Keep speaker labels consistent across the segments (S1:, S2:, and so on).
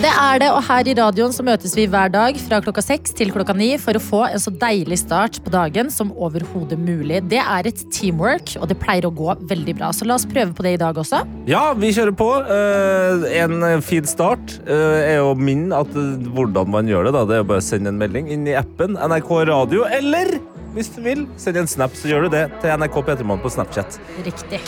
S1: Det er det, og her i radioen så møtes vi hver dag fra klokka seks til klokka ni for å få en så deilig start på dagen som overhodet mulig. Det er et teamwork, og det pleier å gå veldig bra. Så la oss prøve på det i dag også.
S2: Ja, vi kjører på. Eh, en fin start eh, er jo min at eh, hvordan man gjør det. da. Det er bare å sende en melding inn i appen NRK Radio, eller hvis du vil, send en snap, så gjør du det til NRK P3morgen på Snapchat.
S1: Riktig.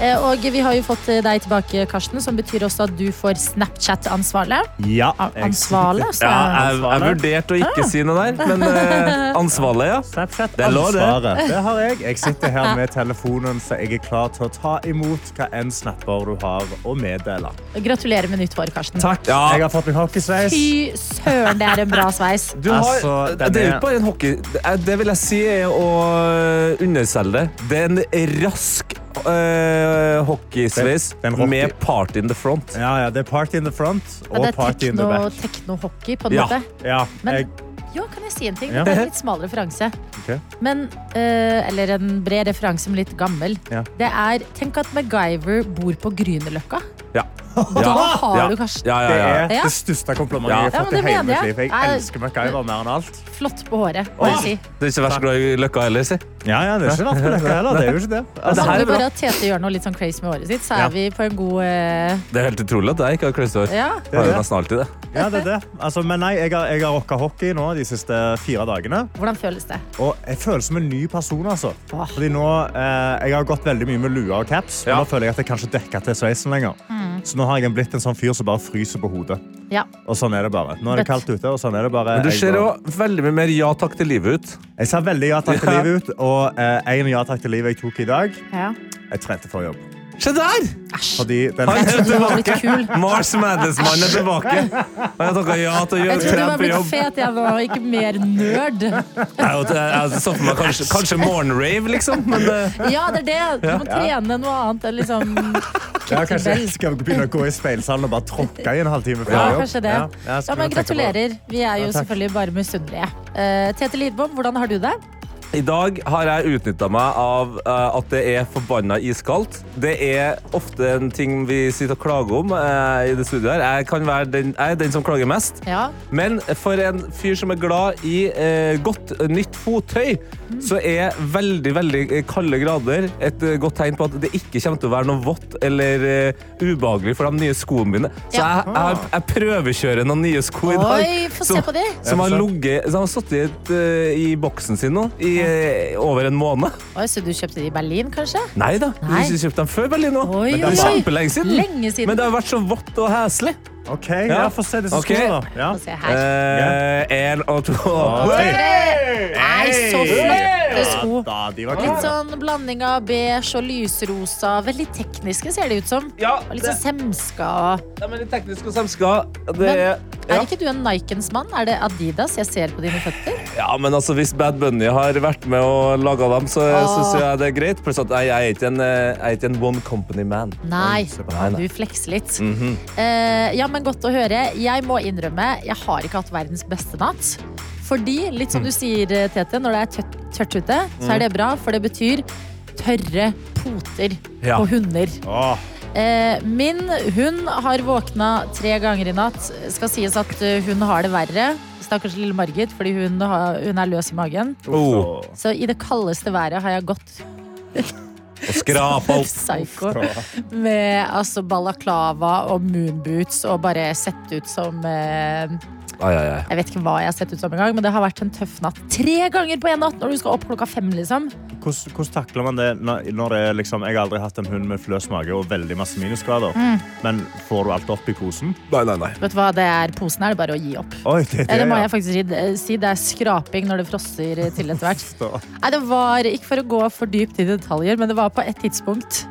S1: Eh, Og vi har jo fått eh, deg tilbake, Karsten, som betyr også at du får Snapchat-ansvarlig.
S3: Ja. Jeg-
S1: Ansvarlig, så
S2: Ja, jeg, jeg vurderte å ikke si noe der, men eh, ansvarlig, ja.
S3: Snapchat
S2: Det lå det.
S3: Det har jeg. Jeg sitter her med telefonen, så jeg er klar til å ta imot hva enn snapper du har å meddele.
S1: Gratulerer med nytt hår, Karsten.
S3: Takk.
S2: Ja.
S3: Jeg har fått meg hockeysveis.
S1: Fy søren, det er en bra sveis.
S2: Du har,
S3: Altså, denne...
S2: det er jo ikke bare en hockey. Det- Det vil jeg si er å underselge det. Det er en rask uh, hockeysveis med party in the front.
S3: Ja, ja, det er party in the front og
S1: ja, Party
S3: party in the back.
S1: tekno-hockey, på en
S2: Ja.
S1: måte.
S3: Ja,
S1: Men-
S3: jeg,
S1: ja, kan jeg si en ting? Det er en litt smal referanse.
S3: Okay.
S1: Men, eh, eller en bred referanse, men litt gammel.
S3: Ja.
S1: Det er, Tenk at MacGyver bor på Grünerløkka.
S2: Ja.
S1: Da har
S2: Ja.
S1: du Karsten.
S2: Ja, ja,
S3: det er det største komplimentet
S2: Ja.
S3: jeg har fått
S1: det
S3: i hele mitt liv. Jeg elsker MacGyver mer enn alt.
S1: Flott på håret, må jeg si.
S2: Du er ikke verst glad i Løkka heller, si.
S3: Ja, ja, det er ikke verst på Løkka heller. Det er jo ikke det.
S2: det
S3: Altså,
S2: her
S1: Mangler
S2: er
S1: bare at Tete gjør noe litt sånn crazy med håret sitt, så er
S3: Ja.
S1: vi på en god uh...
S2: Det er helt utrolig at jeg ikke har kløsehår.
S1: Ja.
S3: det er det.
S2: nesten alltid det.
S3: Ja, det er det. Altså, men nei, jeg har, jeg har rocka hockey nå de siste fire dagene.
S1: Hvordan føles det?
S3: Og jeg føles som en ny person, altså. Fordi nå, eh, Jeg har gått veldig mye med lue og caps, og
S2: Ja.
S3: nå føler jeg at jeg kanskje dekker til sveisen lenger. Så nå har jeg blitt en sånn fyr som bare fryser på hodet.
S1: Ja.
S3: Og sånn er det bare. Nå er det kaldt ute, og sånn er det bare.
S2: Men du ser jo veldig mye mer ja takk til livet ut.
S3: Jeg ser veldig ja takk til livet ut, og eh, en ja takk til livet jeg tok i dag,
S1: ja.
S3: jeg trente for jobb.
S2: Se der!
S3: Fordi den,
S2: Han. Mars Madness-mannen er tilbake. Og jeg takka ja til å
S1: Jeg trodde du var blitt
S2: jobb.
S1: fet, jeg var ikke mer nerd.
S2: Jeg, jeg, jeg så for meg kanskje, kanskje morgenrave, liksom. Men eh,
S1: Ja, det er det. Du må trene noe annet enn liksom
S3: ja, kanskje jeg skal begynne å gå i speilsalen og bare tråkke i en halvtime før
S1: Ja,
S3: jobb.
S1: kanskje det.
S3: Ja, ja,
S1: men. Gratulerer. Vi er jo
S3: Ja,
S1: selvfølgelig bare misunnelige. Uh, Tete Lidbom, hvordan har du det?
S2: I dag har jeg utnytta meg av uh, at det er forbanna iskaldt. Det er ofte en ting vi sitter og klager om uh, i det studioet her. Jeg, kan være den, jeg er den som klager mest.
S1: Ja.
S2: Men for en fyr som er glad i uh, godt nytt fottøy, så er veldig veldig kalde grader et godt tegn på at det ikke kommer til å være noe vått eller eh, ubehagelig for de nye skoene mine. Så
S1: Ja.
S2: jeg, jeg, har- jeg prøvekjører noen nye sko i dag.
S1: Oi, få se på de.
S2: Som har,
S3: Ja,
S2: ligget- som har sittet i boksen sin nå i eh, over en måned.
S1: Oi, så du kjøpte de i Berlin, kanskje?
S2: Nei da,
S1: Nei.
S2: vi kjøpte dem før Berlin
S1: òg.
S2: Men det er kjempelenge siden.
S1: Lenge siden.
S2: Men det har vært så vått og heslig.
S3: Ok, ja, få se disse
S2: okay.
S3: skoene, da. Ja.
S1: Se her.
S2: Eh, og to.
S1: Nei, så flotte sko.
S3: Da,
S1: Litt sånn blanding av beige og lysrosa. Veldig tekniske, ser det ut som.
S2: Ja,
S1: Og litt sånn semska.
S2: Ja, men litt tekniske og semska. Det
S1: Men
S2: er,
S1: ikke du en Nikens mann? Er det Adidas jeg ser på dine føtter?
S2: ja, men altså, hvis Bad Bunny har vært med og laga dem, så
S1: Åh.
S2: syns jeg det er greit. Pluss at jeg, jeg, er ikke en, eh, jeg er ikke en one company man.
S1: Nei, du flekser litt.
S2: Mm
S1: -hmm. uh, ja, men godt å høre. Jeg må innrømme, jeg har ikke hatt verdens beste natt. Fordi, litt som du sier, eh, Tete, når det er tørt, ute, så er det bra, for det betyr tørre poter
S2: Ja.
S1: på hunder.
S3: Åh,
S1: min hund har våkna tre ganger i natt. Skal sies at eh, hun har det verre. Stakkars lille Margit, fordi hun, har, hun er løs i magen.
S2: Oh.
S1: Så i det kaldeste været har jeg gått
S2: Og skrapa opp.
S1: med altså balaklava og moonboots og bare sett ut som eh,
S2: Ai, ai, ai.
S1: Jeg vet ikke hva jeg har sett ut som en gang, men det har vært en tøff natt. Tre ganger på en natt når du skal opp klokka fem, liksom.
S3: Hvordan, hvordan takler man det når, det er liksom Jeg har aldri hatt en hund med fløs mage og veldig masse minusgrader.
S1: Mm.
S3: Men får du alt opp i posen?
S2: Nei, nei, nei.
S1: Vet du hva det er? Posen er det bare å gi opp.
S3: Oi, det,
S1: det, det må
S3: ja.
S1: jeg faktisk si. Det- er skraping når det frosser til etter hvert. Nei, det var, ikke for å gå for dypt i detaljer, men det var på et tidspunkt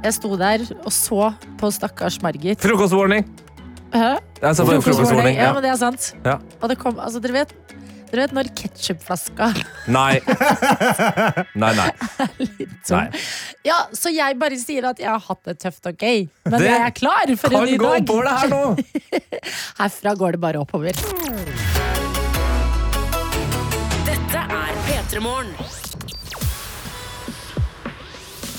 S1: jeg sto der og så på stakkars Margit.
S2: Frokostwarning.
S1: Hæ?
S2: Altså, for bare.
S1: Ja,
S2: Ja.
S1: men det er sant.
S2: Ja.
S1: Og det kom, altså dere vet dere vet når ketsjupflaska
S2: Nei. Nei, nei.
S1: Sånn.
S2: nei.
S1: Ja, så jeg bare sier at jeg har hatt det tøft og gøy. Men
S2: Det
S1: jeg er klar for en ny dag.
S2: gå på det her nå!
S1: Herfra går det bare oppover.
S4: Dette er P3 Morgen.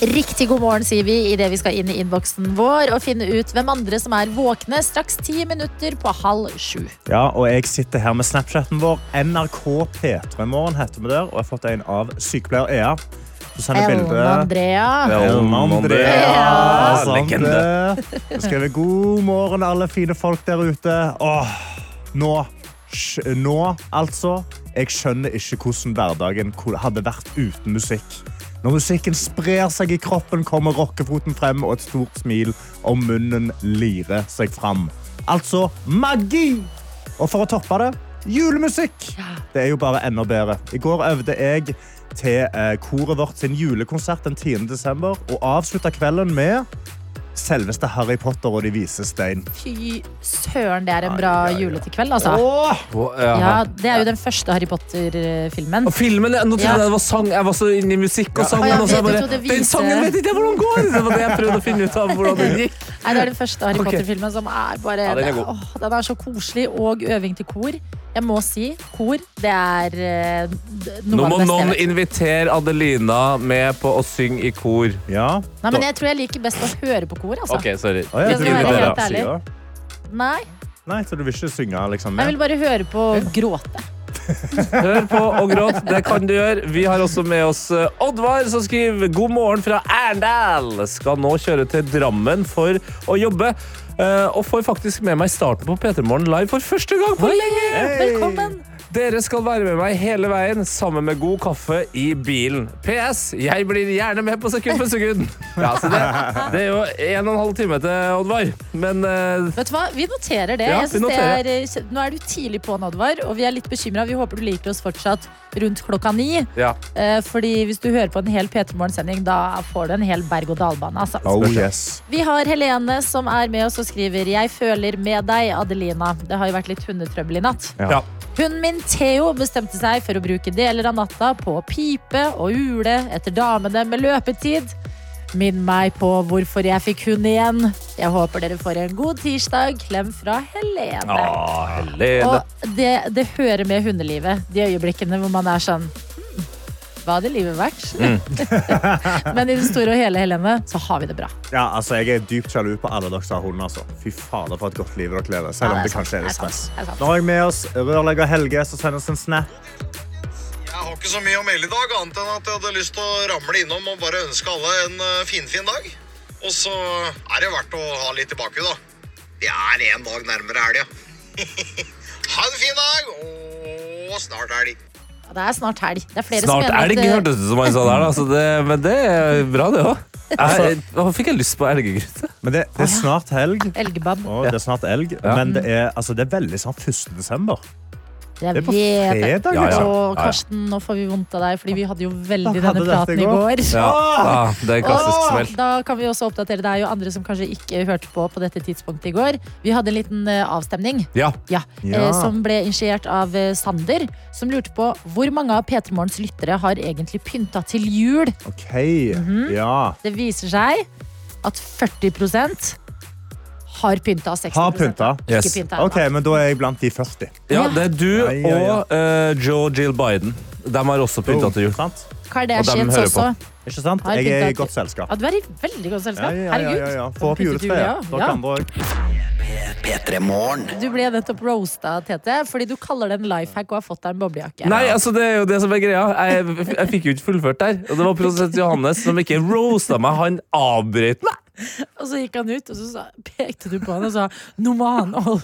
S1: Riktig god morgen, sier vi idet vi skal inn i innboksen vår og finne ut hvem andre som er våkne straks ti minutter på halv sju.
S3: Ja, og jeg sitter her med Snapchaten vår. NRK P3 Morgen heter vi der. Og jeg har fått en av sykepleier Ea. Så sender
S1: Ellen
S3: bilde
S1: Andrea.
S3: Ellen Andrea.
S1: Ja.
S2: Legende.
S3: skriver god morgen, alle fine folk der ute. Åh, nå, nå, altså. Jeg skjønner ikke hvordan hverdagen hadde vært uten musikk. Når musikken sprer seg i kroppen, kommer rockefoten frem, og et stort smil om munnen lirer seg fram. Altså magi! Og for å toppe det, julemusikk! Det er jo bare enda bedre. I går øvde jeg til eh, koret vårt sin julekonsert den 10. desember, og avslutta kvelden med selveste Harry Potter og De vise stein.
S1: Fy søren, det er en bra
S3: ja, ja, ja.
S1: jule til kveld, altså.
S3: Åh!
S1: Ja, det er jo den første Harry Potter-filmen.
S2: Og filmen, Nå trodde
S1: Ja.
S2: jeg det var sang. Jeg var så inne i musikk og
S3: Ja.
S1: ja,
S2: og bare, Den sangen vet ikke jeg hvordan går! Det var det jeg prøvde å finne ut av. hvordan den gikk.
S1: Nei, det er den første Harry Potter-filmen som er bare
S2: Ja, den er.
S1: Åh, den er så koselig, og øving til kor. Jeg må si, kor, det er uh, noe
S2: Nå
S1: av
S2: må
S1: det beste
S2: noen
S1: jeg
S2: invitere Adelina med på å synge i kor.
S3: Ja.
S1: Nei, men jeg tror jeg liker best å høre på kor, altså.
S2: Ok, sorry.
S3: Oh, ja,
S1: Jeg helt ærlig. Nei,
S3: Nei, så du vil ikke synge liksom,
S1: jeg vil bare høre på gråte.
S2: Hør på og gråt. Det kan du gjøre. Vi har også med oss eh, Oddvar, som skriver god morgen fra Arendal. Skal nå kjøre til Drammen for å jobbe. eh, Og får faktisk med meg starten på P3 Morgen live for første gang på lenge.
S1: Velkommen!
S2: Dere skal være med meg hele veien sammen med god kaffe i bilen. PS. Jeg blir gjerne med på sekund for sekund. Ja, så det, det er jo en og en halv time til Oddvar, men eh,
S1: Vet du hva, Vi noterer det.
S2: Ja,
S1: jeg
S2: vi
S1: synes det er, eh, nå er du tidlig på, Oddvar, og vi er litt bekymra. Vi håper du liker oss fortsatt rundt klokka ni.
S2: ja.
S1: Eh, fordi hvis du hører på en hel P3 Morgen-sending, da får du en hel berg-og-dal-bane. Altså.
S3: Oh, yes.
S1: Vi har Helene som er med oss og skriver Jeg føler med deg, Adelina. Det har jo vært litt hundetrøbbel i natt.
S2: Ja.
S1: Hunden min Theo bestemte seg for å bruke deler av natta på å pipe og ule etter damene med løpetid. Minn meg på hvorfor jeg fikk hund igjen. Jeg håper dere får en god tirsdag. Klem fra Helene.
S2: Ah, Helene.
S1: Og det, det hører med hundelivet, de øyeblikkene hvor man er sånn hmm, Hva hadde livet vært?
S2: Mm.
S1: Men i det store og hele, Helene, så har vi det bra.
S3: Ja, altså, jeg er dypt sjalu på alle dere som har hund. Altså. Fy fader, for et godt liv dere lever. Selv
S1: Ja, det
S3: det kanskje er litt stress.
S1: er.
S3: Nå har jeg med oss rørlegger Helge, som sender oss en snap.
S5: Jeg har ikke så mye å melde i dag, annet enn at jeg hadde lyst til å ramle innom og bare ønske alle en finfin fin dag. Og så er det verdt å ha litt i bakhuet, da. Vi er en dag nærmere helga. ha en fin dag, og snart helg.
S1: Ja, Det er snart helg. Det er flere
S2: Snart
S1: som mener
S2: elg,
S1: at eh,
S2: hørtes det ut som han sa der. altså det, men det er bra, det òg. Nå fikk jeg lyst på elggryte.
S3: Men det, det er snart helg.
S1: elgebab.
S3: Og det er snart elg,
S2: Ja.
S3: men det er, altså, det er veldig sånn 1. desember.
S1: Jeg
S3: Det er på
S1: vet
S3: fredag,
S2: Ja, ja.
S3: liksom.
S1: Å, Karsten, nå får vi vondt av deg, fordi vi hadde jo veldig
S3: hadde
S1: denne praten
S3: i går.
S2: Ja, ja, det er klassisk smell.
S1: da kan vi også oppdatere. Er jo andre som kanskje ikke hørte på på dette tidspunktet i går. Vi hadde en liten eh, avstemning
S2: Ja.
S1: ja,
S3: Ja.
S1: eh, som ble initiert av eh, Sander, som lurte på hvor mange av P3 Morgens lyttere har egentlig pynta til jul.
S3: OK.
S1: Mhm.
S3: Ja.
S1: Det viser seg at 40 har pynta, 60
S3: Har pynta.
S1: ikke
S2: Yes.
S1: pynta.
S3: OK, men da er jeg blant de 40.
S2: ja, det er du
S3: Ja, ja, ja.
S2: og uh, Joe Jill Biden. De har også pynta til jul.
S3: Sant?
S1: Kardashians også.
S3: Ikke sant? Jeg er i godt selskap.
S1: Ja, du er i veldig godt selskap. Herregud.
S3: ja, ja. Få opp juletreet.
S1: Ja.
S3: òg.
S1: Du ble nettopp roasta, Tete, fordi du kaller det en life hack og har fått deg en boblejakke.
S2: Nei, altså det er jo det som er greia. Jeg, jeg fikk jo ikke fullført der. Og det var produsent Johannes som ikke roasta meg. Han avbrøt meg.
S1: Og så gikk han ut, og så sa, pekte du på han og sa nå må han holde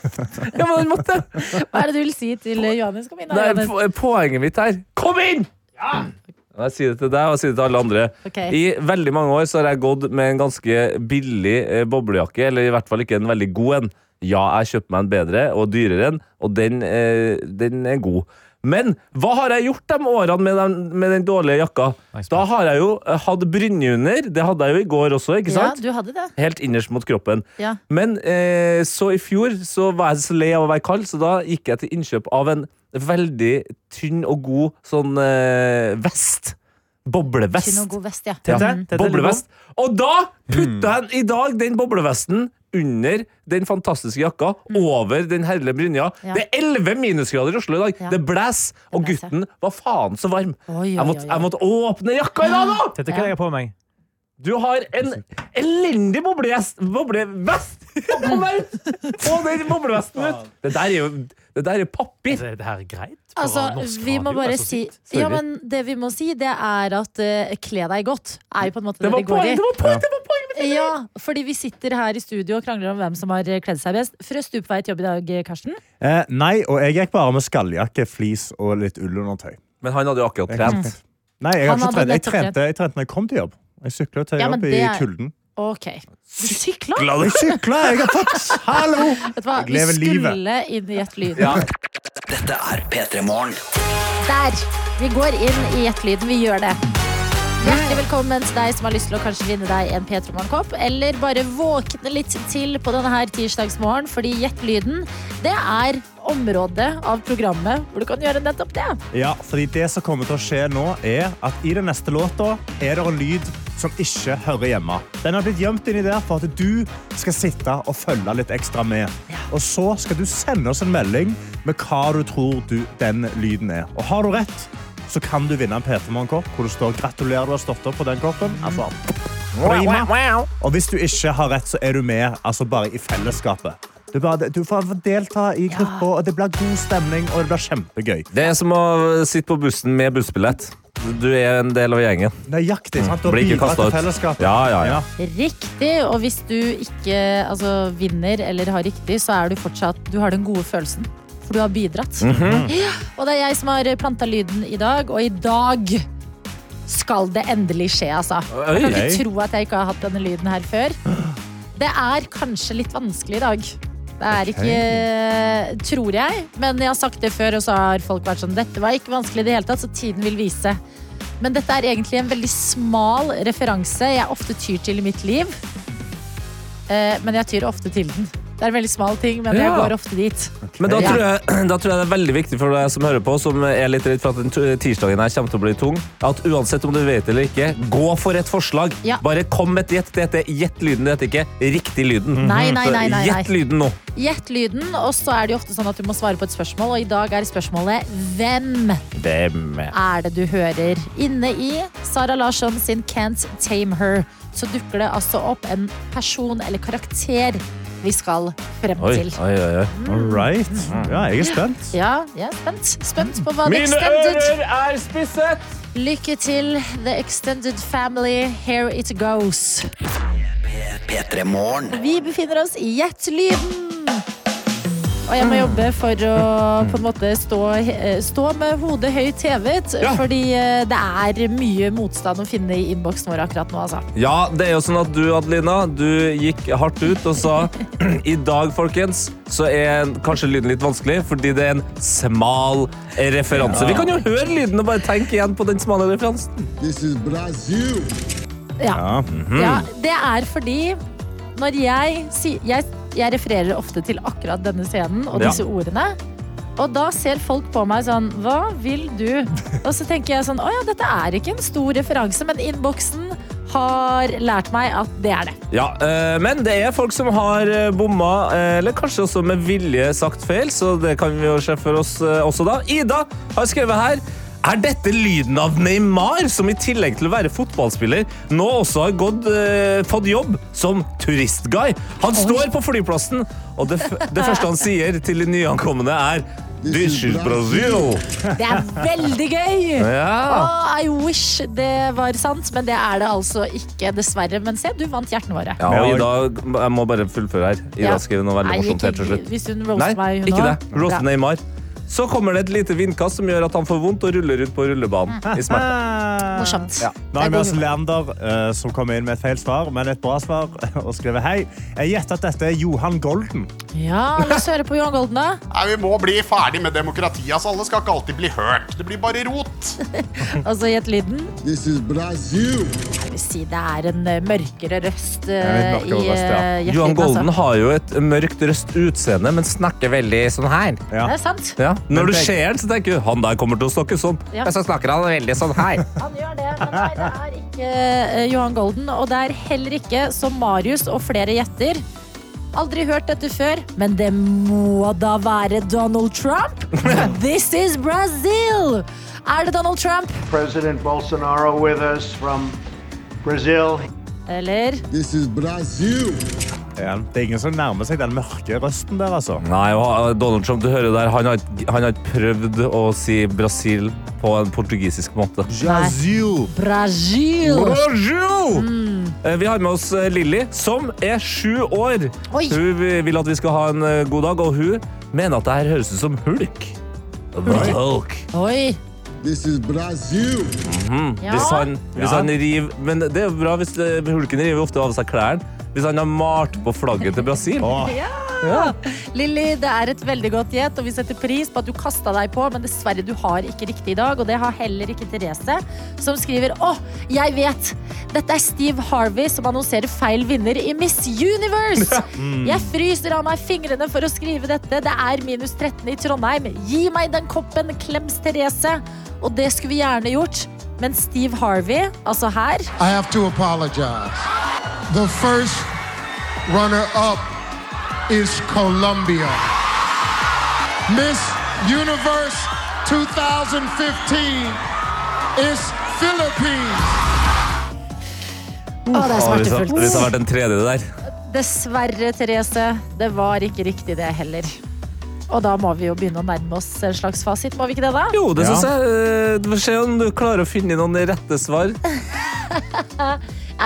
S2: Ja.
S1: Hva er det du vil si til eh, Johannes? Kom inn, da,
S2: Nei,
S1: Johannes.
S2: po- poenget mitt her Kom inn! Jeg sier det til deg og jeg sier det til alle andre.
S1: Ok.
S2: I veldig mange år så har jeg gått med en ganske billig eh, boblejakke, eller i hvert fall ikke en veldig god en. Ja, jeg kjøpte meg en bedre og dyrere en, og den, eh, den er god. Men hva har jeg gjort de årene med den, med den dårlige jakka? Da har jeg jo eh, hatt brynje under. Det hadde jeg jo i går også, ikke sant?
S1: Ja, du hadde det.
S2: Helt innerst mot kroppen.
S1: Ja.
S2: Men eh, så i fjor så var jeg så lei av å være kald, så da gikk jeg til innkjøp av en veldig tynn og god sånn eh, vest. Boblevest.
S1: Tynn og god vest, ja.
S3: Tete,
S1: Mm.
S3: Tete
S2: boblevest. Og da putta han i dag den boblevesten under den fantastiske jakka, over den herlige brynja.
S1: Mm. Ja.
S2: Det er 11 minusgrader i Oslo i dag.
S1: Ja.
S2: Det blæs, og gutten var faen så varm.
S1: Oi, oi,
S2: Jeg måtte, jeg måtte åpne jakka i dag, da!
S3: Dette kan jeg på meg?
S2: Du har en elendig boblevest! boblevest. på meg ut! Få den boblevesten ut! Det der er jo det der er papir.
S6: Altså, er det her greit?
S1: Altså, vi må bare
S6: Altså,
S1: si. Ja, men det vi må si, det er at uh, kle deg godt er jo på en måte
S2: Det
S1: det,
S2: var
S1: det går i.
S2: Det var point, det var poeng.
S1: Ja, fordi vi sitter her i studio og krangler om hvem som har kledd seg best. Frøs du på vei til jobb i dag, Karsten?
S3: Eh, nei, og jeg gikk bare med skalljakke, flis og litt ullundertøy.
S2: Men han hadde jo akkurat trent.
S3: Nei, jeg, har ikke trent. jeg, trente, jeg trente når jeg kom til jobb. Jeg sykla til
S1: Ja,
S3: jobb i
S1: er-
S3: kulden.
S1: Ok. Du sykla?
S3: Jeg sykla! Jeg har fått Hallo!
S1: Vet du hva,
S3: Jeg
S1: vi
S3: lever livet.
S1: skulle inn i et lyd.
S2: Ja.
S7: Dette er P3 Morgen.
S1: Der! Vi går inn i et lyd. Vi gjør det. Hjertelig velkommen til deg som har lyst til å kanskje vinne deg en P3 Morgenkopp, eller bare våkne litt til på denne her tirsdagsmorgen, fordi Gjett lyden, det er området av programmet hvor du kan gjøre nettopp det.
S3: Ja, fordi det som kommer til å skje nå, er at i den neste låta er det en lyd som ikke hører hjemme. Den har blitt gjemt inni der for at du skal sitte og følge litt ekstra med. Og så skal du sende oss en melding med hva du tror du, den lyden er. Og har du rett, så kan du vinne en P3 Morgenkopp hvor det står 'Gratulerer, du har stått opp på den koppen'. Altså, prima. Og hvis du ikke har rett, så er du med altså bare i fellesskapet. Du, bare, du får delta i gruppa, og det blir god stemning, og det blir kjempegøy.
S2: Det er som å sitte på bussen med bussbillett. Du er en del av gjengen.
S3: Nøyaktig. sant?
S2: Blir ikke
S3: bidrar til
S2: ut.
S3: fellesskapet.
S2: Ja, ja, ja.
S1: Riktig. Og hvis du ikke altså, vinner eller har riktig, så er du fortsatt Du har den gode følelsen. For du har bidratt. ja, og det er jeg som har planta lyden i dag, og i dag skal det endelig skje, altså. Jeg kan ikke tro at jeg ikke har hatt denne lyden her før. Det er kanskje litt vanskelig i dag. Det er ikke, tror jeg. Men jeg har sagt det før, og så har folk vært sånn Dette var ikke vanskelig i det hele tatt, så tiden vil vise. Men dette er egentlig en veldig smal referanse jeg ofte tyr til i mitt liv. Eh, men jeg tyr ofte til den. Det er en veldig smal ting, men jeg går ofte dit.
S2: Men da tror, jeg, da tror jeg det er veldig viktig for deg som hører på, som er litt redd for at tirsdagen her kommer til å bli tung, at uansett om du vet det eller ikke, gå for et forslag.
S1: Ja.
S2: Bare kom med et gjett. Det heter gjett lyden, det heter ikke riktig lyden.
S1: Nei, nei,
S2: Så
S1: nei, nei, nei.
S2: Gjett lyden nå.
S1: Gjett lyden, og så er det jo ofte sånn at du må svare på et spørsmål. Og i dag er spørsmålet hvem
S2: Hvem?
S1: er det du hører? Inne i Sara Larsson sin Can't Tame Her så dukker det altså opp en person eller karakter vi skal frem
S2: Oi,
S1: til.
S2: oi, oi. oi.
S3: All right. Ja, jeg er spent.
S1: Ja, jeg er spent. Spent på hva The
S2: Mine
S1: Extended
S2: ører er spisset!
S1: Lykke til, The Extended Family. Here it goes.
S7: P3
S1: Vi befinner oss i Gjett-lyden. Og jeg må jobbe for å på en måte stå, eh, stå med hodet høyt hevet.
S2: Ja.
S1: Fordi eh, det er mye motstand å finne i innboksen vår akkurat nå. Altså.
S2: Ja, det er jo sånn at du, Adelina, du gikk hardt ut og sa i dag, folkens, så er kanskje lyden litt vanskelig, fordi det er en smal referanse. Vi kan jo høre lyden og bare tenke igjen på den smale referansen.
S8: This is Brazil.
S1: Ja.
S3: Ja.
S1: ja, det er fordi når jeg sier jeg, refererer ofte til akkurat denne scenen og
S2: Ja.
S1: disse ordene. Og da ser folk på meg sånn Hva vil du? Og så tenker jeg sånn Å ja, dette er ikke en stor referanse, men innboksen har lært meg at det er det.
S2: Ja, eh, men det er folk som har eh, bomma, eh, eller kanskje også med vilje sagt feil, så det kan vi jo se for oss også da. Ida har skrevet her er dette lyden av Neymar, som i tillegg til å være fotballspiller, nå også har gått, eh, fått jobb som turistguide? Han står på flyplassen, og det, f- det første han sier til de nyankomne, er This is Brazil.
S1: Det er veldig gøy!
S2: Ja.
S1: Åh, I wish det var sant, men det er det altså ikke, dessverre. Men se, du vant hjertene våre.
S2: ja, og Ida, jeg må bare fullføre her. Ida
S1: Ja.
S2: skrev noe veldig
S1: Nei,
S2: morsomt helt
S1: ikke-
S2: til slutt.
S1: Hvis hun
S2: Nei,
S1: roaster meg, hun
S2: ikke det.
S1: Bra.
S2: Neymar. Så kommer det et lite vindkast som gjør at han får vondt og ruller ut på rullebanen i smerte.
S1: Morsomt.
S3: Ja. Nå har vi
S1: god
S3: oss. Leander, eh, som kommer inn med et feil svar, men et bra svar, og skriver hei. Jeg gjetter at dette er Johan Golden.
S1: Ja, la oss høre på Johan Golden, da.
S9: Nei, Vi må bli ferdig med demokratiet. Altså, alle skal ikke alltid bli hørt. Det blir bare rot.
S1: Altså, gjett lyden.
S8: This is Brazil.
S1: Jeg vil si det er en eh, mørkere røst eh,
S3: litt mørkere
S1: i
S3: røst, ja.
S1: eh,
S2: Johan Golden
S1: altså.
S2: har jo et mørkt røst utseende, men snakker veldig sånn her.
S3: Ja.
S1: Det er sant.
S2: Ja. Når du ser den, så tenker du han der kommer til å snakke sånn.
S1: Ja.
S2: Men så snakker han veldig sånn her.
S1: Han gjør det, men nei, det er ikke uh, Johan Golden. Og det er heller ikke, som Marius og flere gjetter, aldri hørt dette før, men det må da være Donald Trump? This is Brazil! Er det Donald Trump?
S6: President Bolsonaro with us from Brazil.
S1: Eller
S8: This is Brazil.
S3: Ja, det er ingen som nærmer seg den mørke røsten der, altså.
S2: Nei, og Donald Trump, du hører der, han har, ikke- han har prøvd å si Brasil på en portugisisk måte.
S3: Brasil!
S1: Brasil?
S2: Brasil! Mm. Vi har med oss eh, Lilly, som er sju år.
S1: Oi.
S2: Hun vil at vi skal ha en eh, god dag, og hun mener at det her høres ut som hulk. Hulk.
S1: Oi.
S8: This is Brazil.
S1: Ja.
S2: Hvis han, hvis
S3: Ja.
S2: han river Men det er jo bra hvis eh, hulken river ofte av seg klærne. Hvis han har malt på flagget til Brasil.
S3: Åh,
S1: Ja. Lilly, det er et veldig godt gjett, og vi setter pris på at du kasta deg på, men dessverre, du har ikke riktig i dag, og det har heller ikke Therese, som skriver Å, jeg vet! Dette er Steve Harvey som annonserer feil vinner i Miss Universe! Jeg fryser av meg fingrene for å skrive dette. Det er minus 13 i Trondheim. Gi meg den koppen, klems Therese! Og det skulle vi gjerne gjort, men Steve Harvey, altså her
S8: I have to apologize. The first runner up is Colombia. Miss Universe 2015 is Philippines.
S1: Å, det er smertefullt.
S2: hvis det hadde vært en tredje der.
S1: Dessverre, Therese. Det var ikke riktig, det heller. Og da må vi jo begynne å nærme oss en slags fasit, må vi ikke det, da?
S2: Jo, det
S3: Ja.
S2: syns jeg. Eh, får se om du klarer å finne noen rette svar.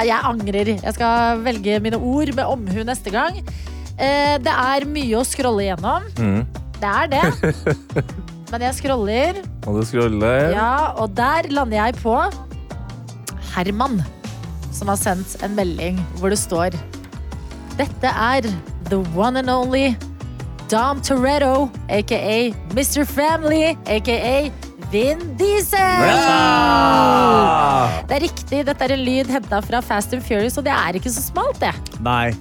S1: Jeg angrer. Jeg skal velge mine ord med omhu neste gang. Eh, det er mye å scrolle gjennom.
S2: Mm.
S1: Det er det. Men jeg scroller,
S2: Og du scroller.
S1: ja, og der lander jeg på Herman, som har sendt en melding hvor det står Dette er the one and only Dom Toretto, aka Mr. Family, aka Vin Diesel!
S2: Ja!
S1: Det er riktig, dette er en lyd henta fra Fast and Furious, og det er ikke så smalt, det.
S3: Nei.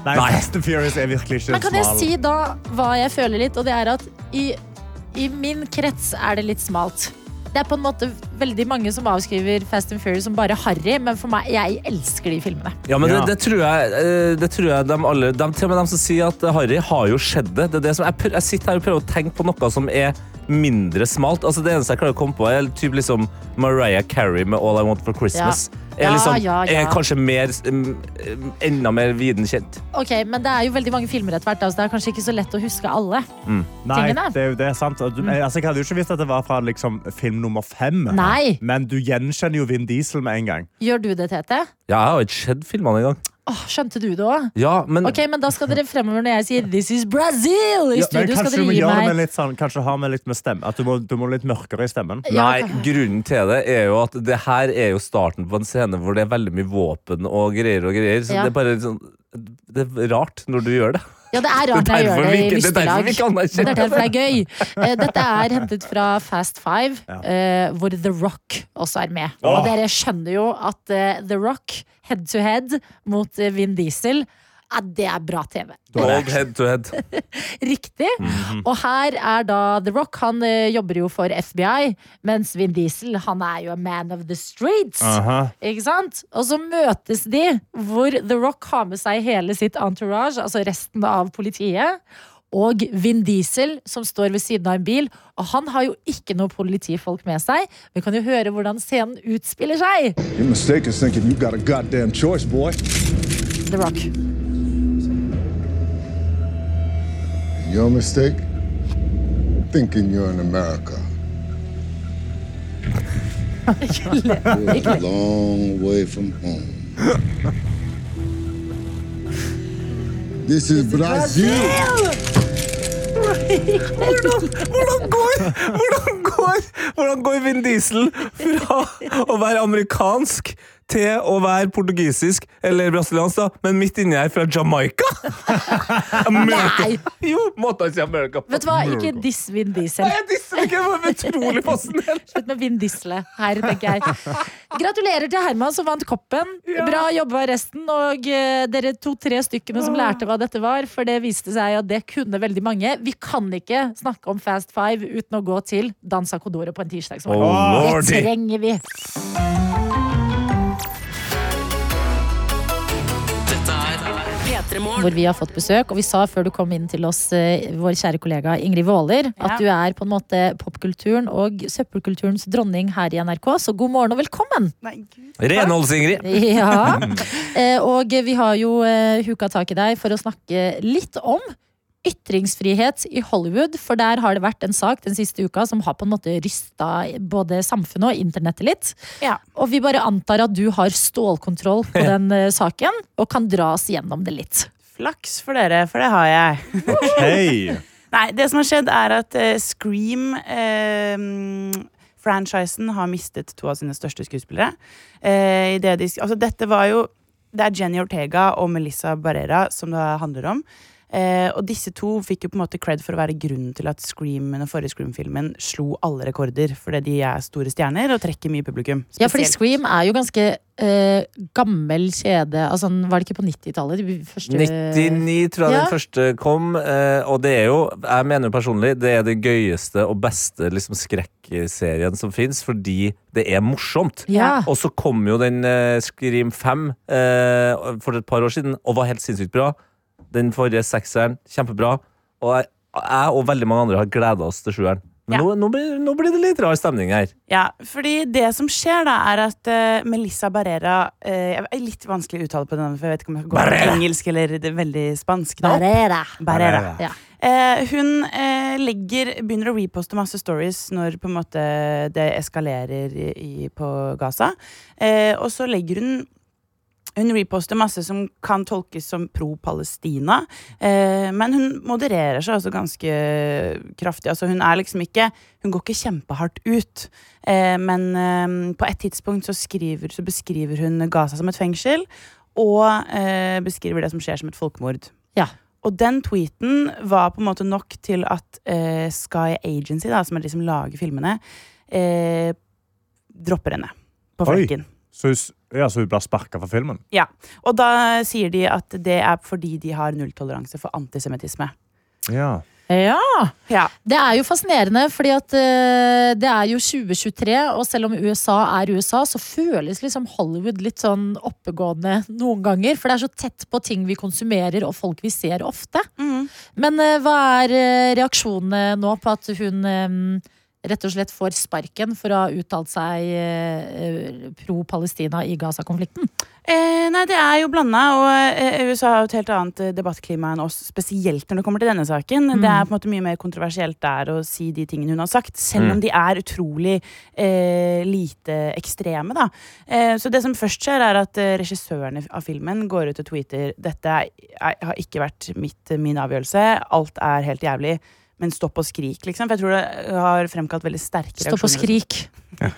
S3: Nei,
S2: Nei.
S3: Fast and Furious er virkelig ikke
S1: Men kan jeg si da hva jeg føler litt, og det er at i, i min krets er det litt smalt. Det er på en måte veldig mange som avskriver Fast and Furious som bare harry, men for meg, jeg elsker de filmene.
S2: Ja, men Det, det tror jeg, eh, det tror jeg de alle de, Til og med de som sier at Harry har jo skjedd det. det, er det som, jeg, jeg sitter her og prøver å tenke på noe som er mindre smalt. Altså Det eneste jeg klarer å komme på, er typ liksom Mariah Carey med All I Want for Christmas.
S1: Ja.
S2: Er, liksom,
S1: Ja, ja, ja.
S2: er kanskje mer, mm, enda mer viden kjent.
S1: Ok, Men det er jo veldig mange filmer etter hvert, så det er kanskje ikke så lett å huske alle.
S3: Nei,
S1: tingene.
S3: det er jo det sant. Du, altså, jeg hadde jo ikke visst at det var fra liksom, film nummer fem.
S1: Nei.
S3: Men du gjenkjenner jo Vin Diesel med en gang.
S1: Gjør du det, Tete?
S2: Ja, jeg har ikke sett filmene engang.
S1: Åh, skjønte du det òg?
S2: Ja, men
S1: Ok, men da skal dere fremover når jeg sier 'This is Brazil' i
S3: Men
S1: studio. skal dere gi meg
S3: med litt sånn, kanskje ha med litt med stemme. At du må, du må litt mørkere i stemmen.
S1: Ja,
S2: Nei, grunnen til det er jo at det her er jo starten på en scene hvor det er veldig mye våpen og greier og greier. Så
S1: Ja.
S2: det er bare sånn Det er rart når du gjør det.
S1: Ja, det er rart når jeg gjør det i
S2: ikke- det er derfor
S1: det er gøy. Eh, Dette er hentet fra Fast Five, ja. hvor The Rock også er med. Og dere skjønner jo at eh, The Rock head to head mot eh, Vin Diesel, ja, det er bra TV.
S2: Old head to head.
S1: Riktig.
S2: Mhm.
S1: Og her er da The Rock, han eh, jobber jo for FBI, mens Vin Diesel, han er jo a man of the streets.
S3: Aha.
S1: Ikke sant? Og så møtes de hvor The Rock har med seg hele sitt entourage, altså resten av politiet. Og Vin Diesel, som står ved siden av en bil. Og han har jo ikke noe politifolk med seg. Vi kan jo høre hvordan scenen utspiller seg. The mistake
S8: Your mistake? Thinking you're in America. You're a long way from home. This is Brazil.
S2: Hvordan går, hvordan, går, hvordan går Vin Diesel fra å være amerikansk til å være portugisisk eller brasiliansk, da, men midt inni her fra Jamaica. America.
S1: Nei.
S2: Jo, måtte han si America.
S1: Vet du hva, ikke diss Vin Diesel.
S2: Nei, jeg disser ikke, det var utrolig fascinerende.
S1: Slutt med Vin Diesle her, tenker jeg. Gratulerer til Herman som vant koppen. Bra jobba resten. Og uh, dere to-tre stykkene som lærte hva dette var, for det viste seg at det kunne veldig mange. Vi kan ikke snakke om Fast Five uten å gå til Dansa Codoro på en tirsdagsmorgen.
S2: Oh,
S1: det trenger vi. Hvor vi har fått besøk. Og vi sa før du kom inn til oss, eh, vår kjære kollega Ingrid Waaler, at
S10: Ja.
S1: du er på en måte popkulturen og søppelkulturens dronning her i NRK. Så god morgen og velkommen!
S2: Renholds-Ingrid.
S1: Ja. Eh, Og vi har jo eh, huka tak i deg for å snakke litt om ytringsfrihet i Hollywood. For der har det vært en sak den siste uka som har på en måte rysta både samfunnet og internettet litt.
S10: Ja.
S1: Og vi bare antar at du har stålkontroll på den eh, saken og kan dra oss gjennom det litt.
S10: Flaks for dere, for det har jeg.
S3: Okay.
S10: Nei, det som har skjedd er at uh, Scream mm, Franchisen har mistet to av sine største skuespillere. Eh, i det de, altså dette var jo Det er Jenny Ortega og Melissa Barrera som det handler om. Eh, og disse to fikk jo på en måte cred for å være grunnen til at Scream, den forrige Scream-filmen slo alle rekorder. Fordi de er store stjerner og trekker mye publikum.
S1: Ja, fordi Scream er jo ganske eh, gammel kjede. Altså, var det ikke på 90-tallet?
S2: 99 tror jeg
S1: Ja.
S2: den første kom, eh, og det er jo, jeg mener jo personlig, det er det gøyeste og beste liksom, skrekkserien som fins, fordi det er morsomt.
S1: Ja.
S2: Og så kom jo den eh, Scream 5 eh, for et par år siden, og var helt sinnssykt bra. Den forrige sekseren, kjempebra. Og jeg, jeg og veldig mange andre har gleda oss til sjueren. Men
S10: Ja.
S2: nå, nå, blir, nå blir det litt rar stemning her.
S10: Ja, fordi det som skjer da, er at uh, Melissa Barrera uh, Jeg er litt vanskelig å uttale på den, for jeg vet ikke om jeg går
S2: Barrera.
S10: på engelsk eller det er veldig spansk. Da.
S1: Barrera.
S10: Barrera.
S1: Ja.
S10: Uh, hun eh, legger, begynner å reposte masse stories når på en måte det eskalerer i, i, på Gaza. Eh, og så legger hun hun reposter masse som kan tolkes som pro-Palestina. Eh, men hun modererer seg altså ganske kraftig. Altså hun er liksom ikke Hun går ikke kjempehardt ut. Eh, men eh, på et tidspunkt så, skriver, så beskriver hun Gaza som et fengsel. Og eh, beskriver det som skjer som et folkemord.
S1: Ja.
S10: Og den tweeten var på en måte nok til at eh, Sky Agency, da, som er de som lager filmene, eh, dropper henne på
S3: Oi.
S10: flekken.
S3: Så, hun s- ja, så hun blir sparka fra filmen?
S10: Ja, og da sier de at det er fordi de har nulltoleranse for antisemittisme.
S3: Ja.
S1: ja.
S10: Ja.
S1: Det er jo fascinerende, fordi at uh, det er jo 2023, og selv om USA er USA, så føles liksom Hollywood litt sånn oppegående noen ganger. For det er så tett på ting vi konsumerer, og folk vi ser ofte. Men uh, hva er uh, reaksjonene nå på at hun eh, rett og slett får sparken for å ha uttalt seg eh, pro-Palestina i Gaza-konflikten?
S10: Eh, nei, det er jo blanda, og eh, USA har jo et helt annet eh, debattklima enn oss, spesielt når det kommer til denne saken.
S1: Mm.
S10: Det er på en måte mye mer kontroversielt der å si de tingene hun har sagt, selv
S2: Mm.
S10: om de er utrolig eh, lite ekstreme, da. Eh, så det som først skjer, er at regissøren av filmen går ut og tweeter dette er, er, har ikke vært mitt, min avgjørelse, alt er helt jævlig. Men stopp og skrik, liksom. For jeg tror det har fremkalt veldig sterke
S1: Stopp og
S10: reaksjoner.
S1: skrik.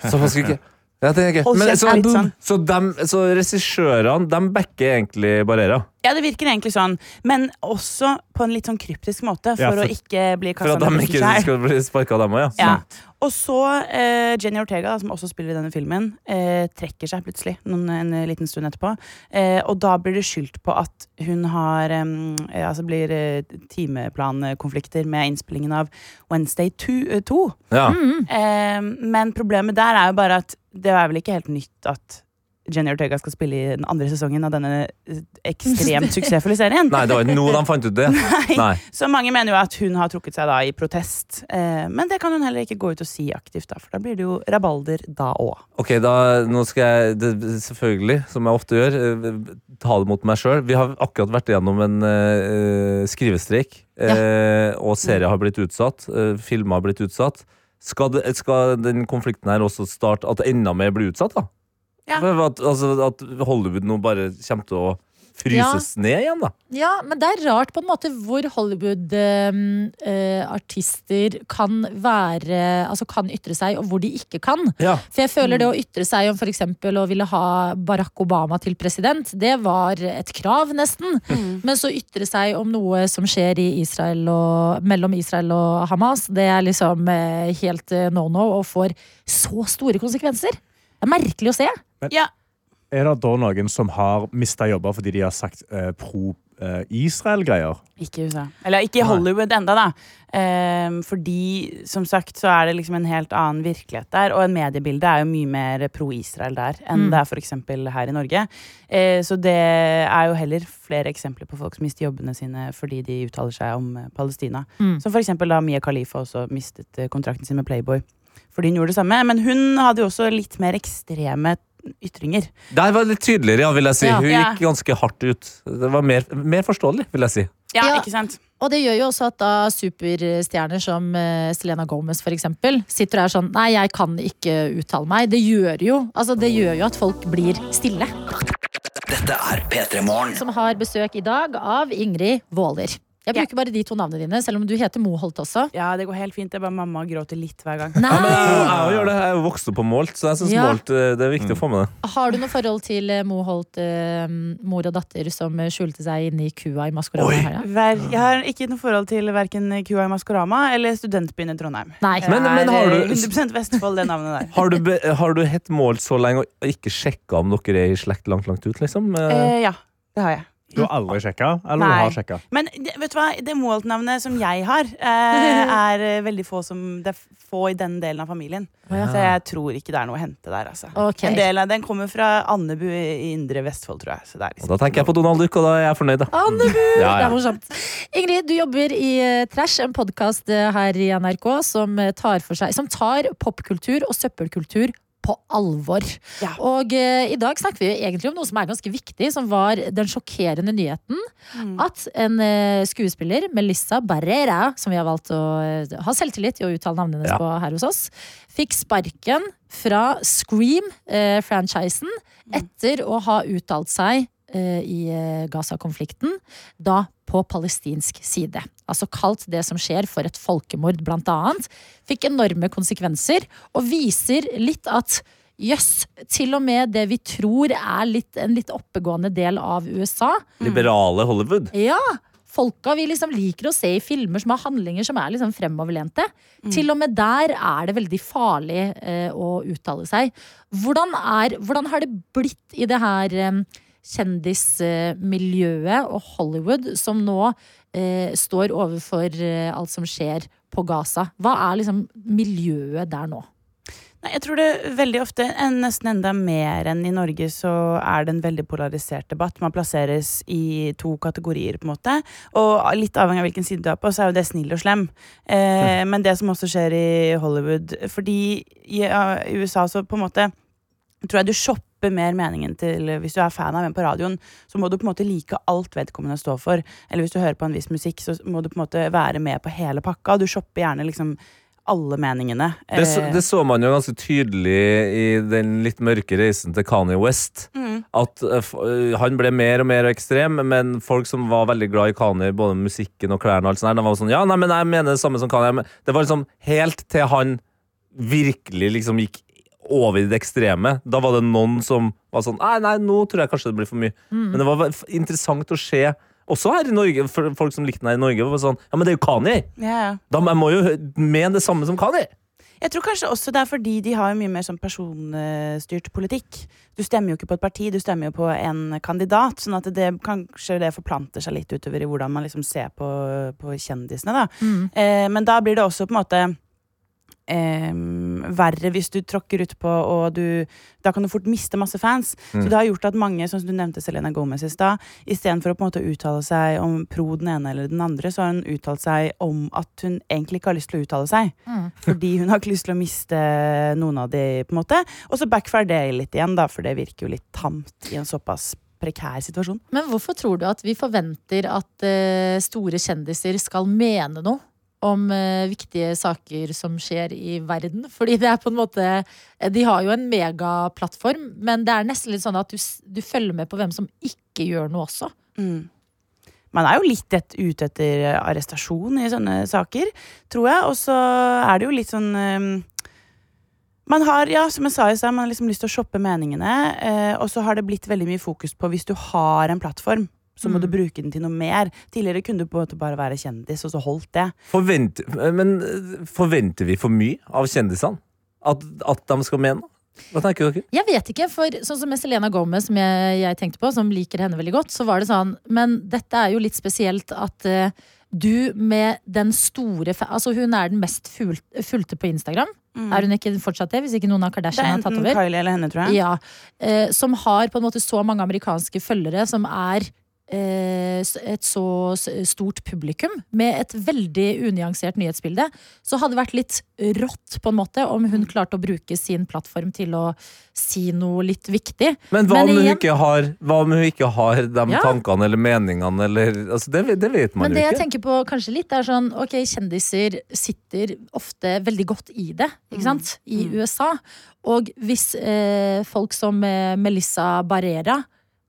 S2: Så man skal ja, det er gøy. Men, så,
S10: sånn.
S2: så, dem, så regissørene de backer egentlig Barrera?
S10: Ja, det virker egentlig sånn, men også på en litt sånn kryptisk måte, for,
S2: Ja, for-
S10: å ikke bli
S2: For
S10: kasta
S2: at de ikke skal bli sparka, dem òg, ja.
S10: Ja. Og så eh, Jenny Ortega, som også spiller i denne filmen, eh, trekker seg plutselig noen, en liten stund etterpå. Eh, og da blir det skyldt på at hun har em, eh, Altså blir eh, timeplankonflikter med innspillingen av Wednesday 2.
S2: Ja.
S10: Eh, men problemet der er jo bare at det er vel ikke helt nytt at Jenny Ortega skal spille i den andre sesongen av denne eh, ekstremt suksessfulle serien.
S2: Nei, det var ikke nå de fant ut det. Nei.
S10: Så mange mener jo at hun har trukket seg da i protest. Eh, men det kan hun heller ikke gå ut og si aktivt, da, for da blir det jo rabalder da òg.
S2: Ok, da, nå skal jeg det, selvfølgelig, som jeg ofte gjør, eh, ta det mot meg sjøl. Vi har akkurat vært igjennom en uh, skrivestreik, eh, og serier har blitt utsatt. Uh, filmer har blitt utsatt. Skal, det, skal den konflikten her også starte At enda mer blir utsatt, da?
S10: Ja.
S2: At, altså, at Hollywood nå bare kommer til å fryses ned igjen, da.
S1: Ja, men det er rart på en måte hvor Hollywood-artister kan være Altså kan ytre seg, og hvor de ikke kan.
S2: Ja.
S1: For jeg føler det å ytre seg om f.eks. å ville ha Barack Obama til president, det var et krav, nesten. Men så ytre seg om noe som skjer i Israel og, mellom Israel og Hamas, det er liksom eh, helt eh, no no og får så store konsekvenser. Det er merkelig å se.
S10: Ja,
S3: Er det da noen som har mista jobber fordi de har sagt eh, pro eh, Israel-greier?
S10: Ikke i USA. Eller ikke i Hollywood enda, da. Ehm, fordi, som sagt, så er det liksom en helt annen virkelighet der. Og en mediebilde er jo mye mer pro-Israel der enn
S1: Mm.
S10: det er eksempel her i Norge. Eh, så det er jo heller flere eksempler på folk som mister jobbene sine fordi de uttaler seg om eh, Palestina.
S1: Mm.
S10: Som eksempel da Mia Khalifa også mistet eh, kontrakten sin med Playboy. Fordi hun gjorde det samme. Men hun hadde jo også litt mer ekstreme ytringer.
S2: Der var det litt tydeligere, ja, vil jeg si.
S1: Ja.
S2: Hun
S10: Ja.
S2: gikk ganske hardt ut. Det var mer, mer forståelig, vil jeg si.
S10: Ja,
S1: Ja.
S10: ikke sant?
S1: Og det gjør jo også at da superstjerner som eh, Selena Gomez for eksempel, sitter og er sånn Nei, jeg kan ikke uttale meg. Det gjør jo, altså, det gjør jo at folk blir stille.
S7: Dette er P3 Morgen.
S1: Som har besøk i dag av Ingrid Waaler. Jeg bruker bare de to navnene dine, selv om du heter Moholt også.
S10: Ja, det går helt fint. Det er bare mamma gråter litt hver gang.
S1: Nei!
S2: Ja, men jeg, jeg, gjør det. jeg er jo vokst opp på Målt, så jeg syns
S1: Ja.
S2: Målt eh, det er viktig å få med det.
S1: Har du noe forhold til eh, Moholt, eh, mor og datter, som eh, skjulte seg inne i kua i Maskorama
S2: Oi.
S1: her? Ja?
S10: Jeg har ikke noe forhold til verken Kua i Maskorama eller studentbyen i Trondheim.
S1: Nei.
S10: Det
S2: Men- men
S10: er
S2: har
S10: eh,
S2: du-
S10: 100 Vestfold, det navnet der.
S2: Har du, be, har du hett Målt så lenge og ikke sjekka om dere er i slekt langt, langt ut, liksom? Eh,
S10: Eh, ja, det har jeg.
S3: Du har aldri sjekka? Eller
S10: Nei.
S3: du har sjekka?
S10: Men vet du hva, det Moholt-navnet som jeg har, eh, er eh, veldig få som Det er få i den delen av familien.
S1: ja.
S10: Så jeg tror ikke det er noe å hente der. Altså.
S1: Okay.
S10: En del av Den kommer fra Andebu i indre Vestfold, tror jeg. Så det er
S2: og
S10: liksom
S2: da tenker jeg på Donald Duck, og da er jeg fornøyd, da.
S1: Andebu!
S2: Ja,
S1: Det er morsomt. Ingrid, du jobber i eh, Trash, en podkast her i NRK som tar, seg, som tar popkultur og søppelkultur på alvor.
S10: Ja.
S1: Og eh, i dag snakker vi egentlig om noe som er ganske viktig, som var den sjokkerende nyheten
S10: Mm.
S1: at en eh, skuespiller, Melissa Barrera, som vi har valgt å eh, ha selvtillit i å uttale navnet hennes
S2: Ja.
S1: på her hos oss, fikk sparken fra Scream-franchisen etter å ha uttalt seg eh, i eh, Gaza-konflikten, da på palestinsk side. Altså kalt det som skjer for et folkemord, blant annet. Fikk enorme konsekvenser, og viser litt at jøss, til og med det vi tror er litt, en litt oppegående del av USA,
S2: Liberale Hollywood.
S1: ja, folka vi liksom liker å se i filmer som har handlinger som er liksom fremoverlente. Til og med der er det veldig farlig eh, å uttale seg. Hvordan, er, hvordan har det blitt i det her eh, kjendismiljøet og Hollywood, som nå eh, står overfor eh, alt som skjer på Gaza? Hva er liksom miljøet der nå?
S10: Nei, jeg tror det veldig ofte, en- nesten enda mer enn i Norge, så er det en veldig polarisert debatt. Man plasseres i to kategorier, på en måte. Og litt avhengig av hvilken side du er på, så er jo det snill og slem. Eh, men det som også skjer i Hollywood Fordi i ja, i USA så på en måte tror jeg du shopper mer meningen til Hvis du er fan av en på radioen, så må du på en måte like alt vedkommende står for. Eller hvis du hører på en viss musikk, så må du på en måte være med på hele pakka. Du shopper gjerne liksom alle meningene.
S2: Det så,
S10: Eh,
S2: det så man jo ganske tydelig i den litt mørke reisen til Kanye West.
S10: Mm.
S2: At uh, han ble mer og mer ekstrem, men folk som var veldig glad i Kanye, både musikken og klærne, og alt sånt, de var sånn Ja, nei, men jeg mener det samme som Kanye. Det var liksom helt til han virkelig liksom gikk over i det ekstreme. Da var det noen som var sånn Nei, nei, nå tror jeg kanskje det blir for mye. Men det var interessant å se. Også her i Norge, for folk som likte den her i Norge. Var sånn, ja, men det er jo Kani!
S10: ja, ja.
S2: Da, jeg må jo mene det samme som Kani!
S10: Jeg tror kanskje også det er fordi de har mye mer sånn personstyrt politikk. Du stemmer jo ikke på et parti, du stemmer jo på en kandidat. Sånn at det kanskje det forplanter seg litt utover i hvordan man liksom ser på, på kjendisene. da. Eh, men da blir det også på en måte eh, verre hvis du tråkker utpå, og du Da kan du fort miste masse fans. Så det har gjort at mange, sånn som du nevnte Selena Gomez i stad, istedenfor å på en måte uttale seg om pro den ene eller den andre, så har hun uttalt seg om at hun egentlig ikke har lyst til å uttale seg. Fordi hun har ikke lyst til å miste noen av de, på en måte. Og så backfire det litt igjen, da, for det virker jo litt tamt i en såpass prekær situasjon.
S1: Men hvorfor tror du at vi forventer at uh, store kjendiser skal mene noe om eh, viktige saker som skjer i verden. Fordi det er på en måte eh, De har jo en megaplattform, men det er nesten litt sånn at du, du følger med på hvem som ikke gjør noe også.
S10: Mm. Man er jo litt et, ute etter eh, arrestasjon i sånne saker, tror jeg. Og så er det jo litt sånn um, Man har, ja, som jeg sa i stad, man har liksom lyst til å shoppe meningene. Eh, og så har det blitt veldig mye fokus på hvis du har en plattform, så må
S1: Mm.
S10: du bruke den til noe mer. Tidligere kunne du på en måte bare være kjendis, og så holdt det.
S2: Forvent, men eh, forventer vi for mye av kjendisene? At, at de skal mene? Hva tenker dere?
S1: Jeg vet ikke, for sånn som med Selena Gomez, som jeg, jeg tenkte på, som liker henne veldig godt, så var det sånn Men dette er jo litt spesielt at uh, du med den store fa- Altså, hun er den mest fulgte på Instagram. Er hun ikke fortsatt det, hvis ikke noen av
S10: Mm.
S1: Kardashian har tatt over?
S10: Kylie eller henne, tror jeg.
S1: Ja, eh, som har på en måte så mange amerikanske følgere, som er et så stort publikum, med et veldig unyansert nyhetsbilde, så hadde det vært litt rått på en måte om hun klarte å bruke sin plattform til å si noe litt viktig.
S2: Men hva om hun ikke har, hva om hun ikke har de
S1: Ja.
S2: tankene eller meningene? Eller, altså det, det vet man
S1: Men det jeg tenker på kanskje litt, er sånn ok, kjendiser sitter ofte veldig godt i det, ikke sant? I USA. Og hvis eh, folk som eh, Melissa Barrera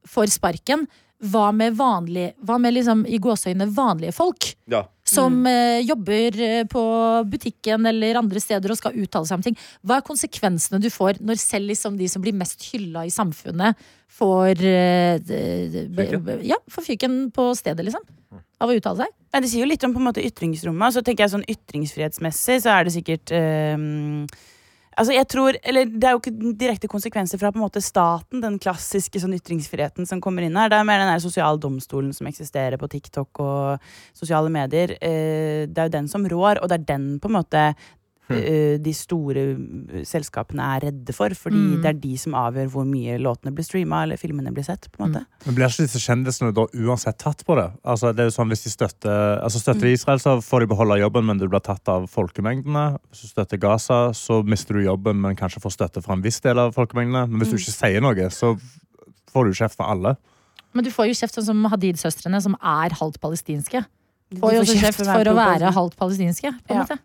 S1: får sparken, hva med vanlige, hva med liksom i gåseøyne vanlige folk?
S2: Ja.
S1: Som eh, jobber eh, på butikken eller andre steder og skal uttale seg om ting. Hva er konsekvensene du får når selv liksom de som blir mest hylla i samfunnet, får eh? Ja, får fyken på stedet, liksom? Av å uttale seg?
S10: Ja, det sier jo litt om på en måte ytringsrommet. Så tenker jeg sånn ytringsfrihetsmessig så er det sikkert ehm, Altså jeg tror, eller Det er jo ikke direkte konsekvenser fra på en måte staten, den klassiske sånn ytringsfriheten som kommer inn her. Det er mer den der sosiale domstolen som eksisterer på TikTok og sosiale medier. Eh, det er jo den som rår, og det er den på en måte eh, de store eh, selskapene er redde for. Fordi
S1: Mm.
S10: det er de som avgjør hvor mye låtene blir streama eller filmene blir sett. på en måte.
S3: Men blir ikke disse kjendisene da uansett tatt på det? Altså, det er jo sånn Hvis de støtter, altså støtter Israel, så får de beholde jobben, men du blir tatt av folkemengdene. Hvis du støtter Gaza, så mister du jobben, men kanskje får støtte fra en viss del av folkemengdene. Men hvis du ikke sier noe, så får du kjeft fra alle.
S1: Men du får jo kjeft sånn som Hadid-søstrene, som er halvt palestinske. Får jo også
S10: kjeft for å være
S1: halvt palestinske, på en
S10: Ja.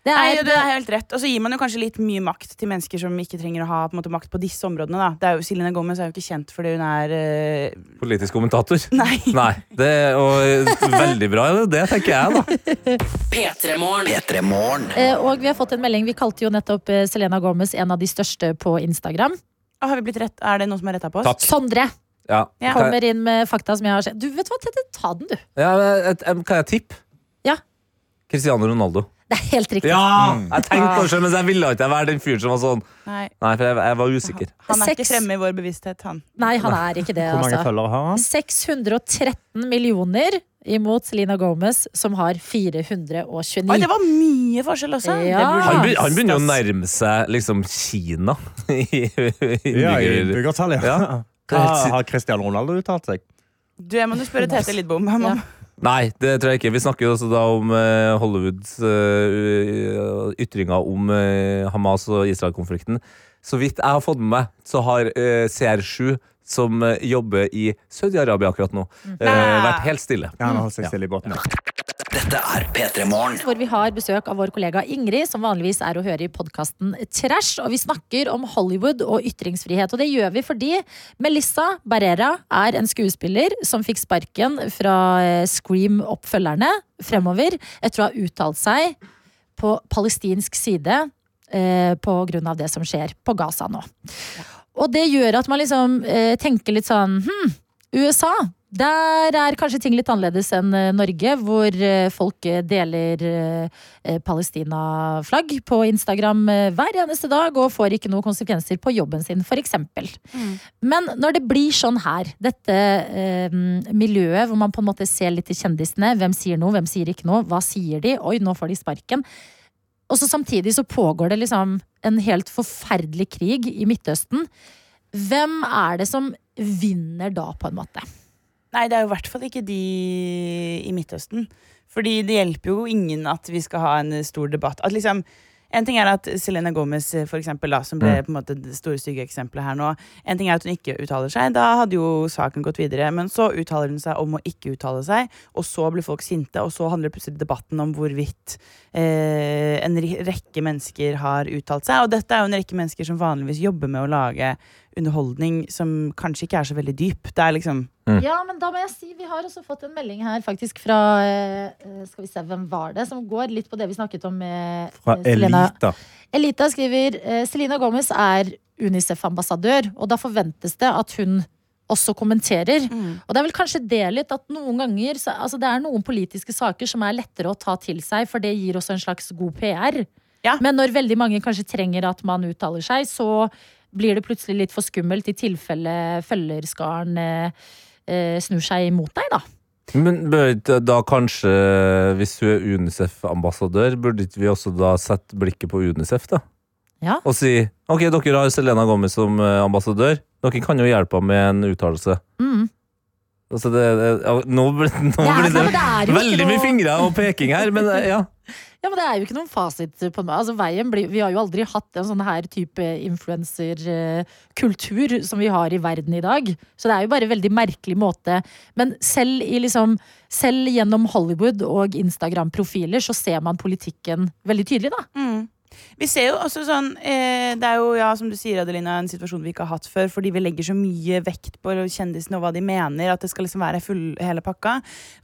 S1: Måte. er,
S10: Nei, det er helt rett. Og så gir man jo kanskje litt mye makt til mennesker som ikke trenger å ha på en måte, makt på disse områdene. Da. Det er jo, Celine Gomez er jo ikke kjent fordi hun er uh...
S2: Politisk kommentator?
S10: Nei.
S2: Nei. Det og, veldig bra, det tenker jeg, da.
S4: P3morgen.
S7: P3 Morgen.
S1: Eh, Og vi har fått en melding. Vi kalte jo nettopp eh, Selena Gomez en av de største på Instagram.
S10: Ah, har vi blitt rett? Er det noen som har retta på oss?
S2: Takk.
S1: Sondre
S2: Ja.
S10: Ja.
S1: Kommer inn med fakta som jeg har sett. Du, vet hva, Tete, ta den, du.
S2: ja, kan jeg tippe?
S1: Ja.
S2: Cristiano Ronaldo.
S1: Det er helt riktig.
S2: Ja! Jeg tenkte på det selv, men jeg ville ikke være den fyren som var sånn.
S10: Nei.
S2: Nei, for jeg, jeg var usikker.
S10: Han er ikke
S1: Seks.
S10: fremme i vår bevissthet, han.
S1: Nei, han er ikke det,
S3: Hvor mange
S1: altså.
S3: følgere har han?
S1: 613 millioner imot Lina Gomez, som har 429.
S10: Oi, det var mye forskjell også!
S1: Ja.
S10: Det
S2: Han, be, han begynner jo å nærme seg liksom Kina. i
S3: Ja, i
S2: innbygger-
S3: innbyggertall, ja.
S2: Ja.
S3: Hva har Cristiano Ronaldo uttalt seg?
S10: Du, jeg må du spørre Tete Lidbom. Han må-.
S2: Nei, det tror jeg ikke. Vi snakker jo også da om eh, Hollywoods eh, ytringer om eh, Hamas og Israel-konflikten. Så vidt jeg har fått med meg, så har eh, CR7, som jobber i Saudi-Arabia akkurat nå, eh, vært helt stille.
S3: Ja, han har holdt seg stille i båten. Ja.
S7: Dette er P3 Morgen.
S1: hvor vi har besøk av vår kollega Ingrid, som vanligvis er å høre i podkasten Trash. Og vi snakker om Hollywood og ytringsfrihet. Og det gjør vi fordi Melissa Barrera er en skuespiller som fikk sparken fra eh, Scream-oppfølgerne fremover etter å ha uttalt seg på palestinsk side eh, på grunn av det som skjer på Gaza nå. Og det gjør at man liksom eh, tenker litt sånn hm, USA, der er kanskje ting litt annerledes enn eh, Norge, hvor eh, folk deler eh, Palestina-flagg på Instagram hver eneste dag og får ikke noen konsekvenser på jobben sin, f.eks. Men når det blir sånn her, dette eh, miljøet hvor man på en måte ser litt til kjendisene, hvem sier noe, hvem sier ikke noe, hva sier de, oi, nå får de sparken. Og så samtidig så pågår det liksom en helt forferdelig krig i Midtøsten. Hvem er det som vinner da, på en måte?
S10: Nei, det er jo i hvert fall ikke de i Midtøsten. Fordi det hjelper jo ingen at vi skal ha en stor debatt. At liksom, En ting er at Selena Gomez, for eksempel, da, som ble
S2: Mm.
S10: på en måte det store stygge eksempelet her nå. En ting er at hun ikke uttaler seg. Da hadde jo saken gått videre. Men så uttaler hun seg om å ikke uttale seg, og så blir folk sinte, og så handler plutselig debatten om hvorvidt eh, en rekke mennesker har uttalt seg. Og dette er jo en rekke mennesker som vanligvis jobber med å lage underholdning som kanskje ikke er så veldig dyp. Det er liksom
S1: Ja, men da må jeg si Vi har også fått en melding her faktisk fra eh, Skal vi se, hvem var det? Som går litt på det vi snakket om med
S3: Fra
S1: eh, Selena.
S3: Elita.
S1: Elita skriver Selina Selena Gomez er Unicef-ambassadør, og da forventes det at hun også kommenterer. Og det er vel kanskje det litt at noen ganger så, altså Det er noen politiske saker som er lettere å ta til seg, for det gir også en slags god PR.
S10: Ja.
S1: Men når veldig mange kanskje trenger at man uttaler seg, så blir det plutselig litt for skummelt i tilfelle følgerskaren eh, eh, snur seg imot deg, da.
S2: Men bør ikke da kanskje, hvis hun er Unicef-ambassadør, burde ikke vi også da sette blikket på Unicef, da?
S1: Ja.
S2: Og si ok, dere har Selena Gomez som eh, ambassadør. Dere kan jo hjelpe henne med en uttalelse.
S1: Mm.
S2: Altså det, det, nå blir, nå
S1: Det
S2: blir det, veldig mye fingre og peking her, men eh, ja.
S1: Ja, men Det er jo ikke noen fasit på det. Altså, veien blir, vi har jo aldri hatt en sånn her type influenserkultur som vi har i verden i dag. Så det er jo bare en veldig merkelig måte. Men selv, liksom, selv gjennom Hollywood og Instagram-profiler så ser man politikken veldig tydelig, da.
S10: Mm. Vi ser jo også sånn eh, Det er jo, ja, som du sier, Adelina, en situasjon vi ikke har hatt før, fordi vi legger så mye vekt på kjendisene og hva de mener, at det skal liksom være full hele pakka.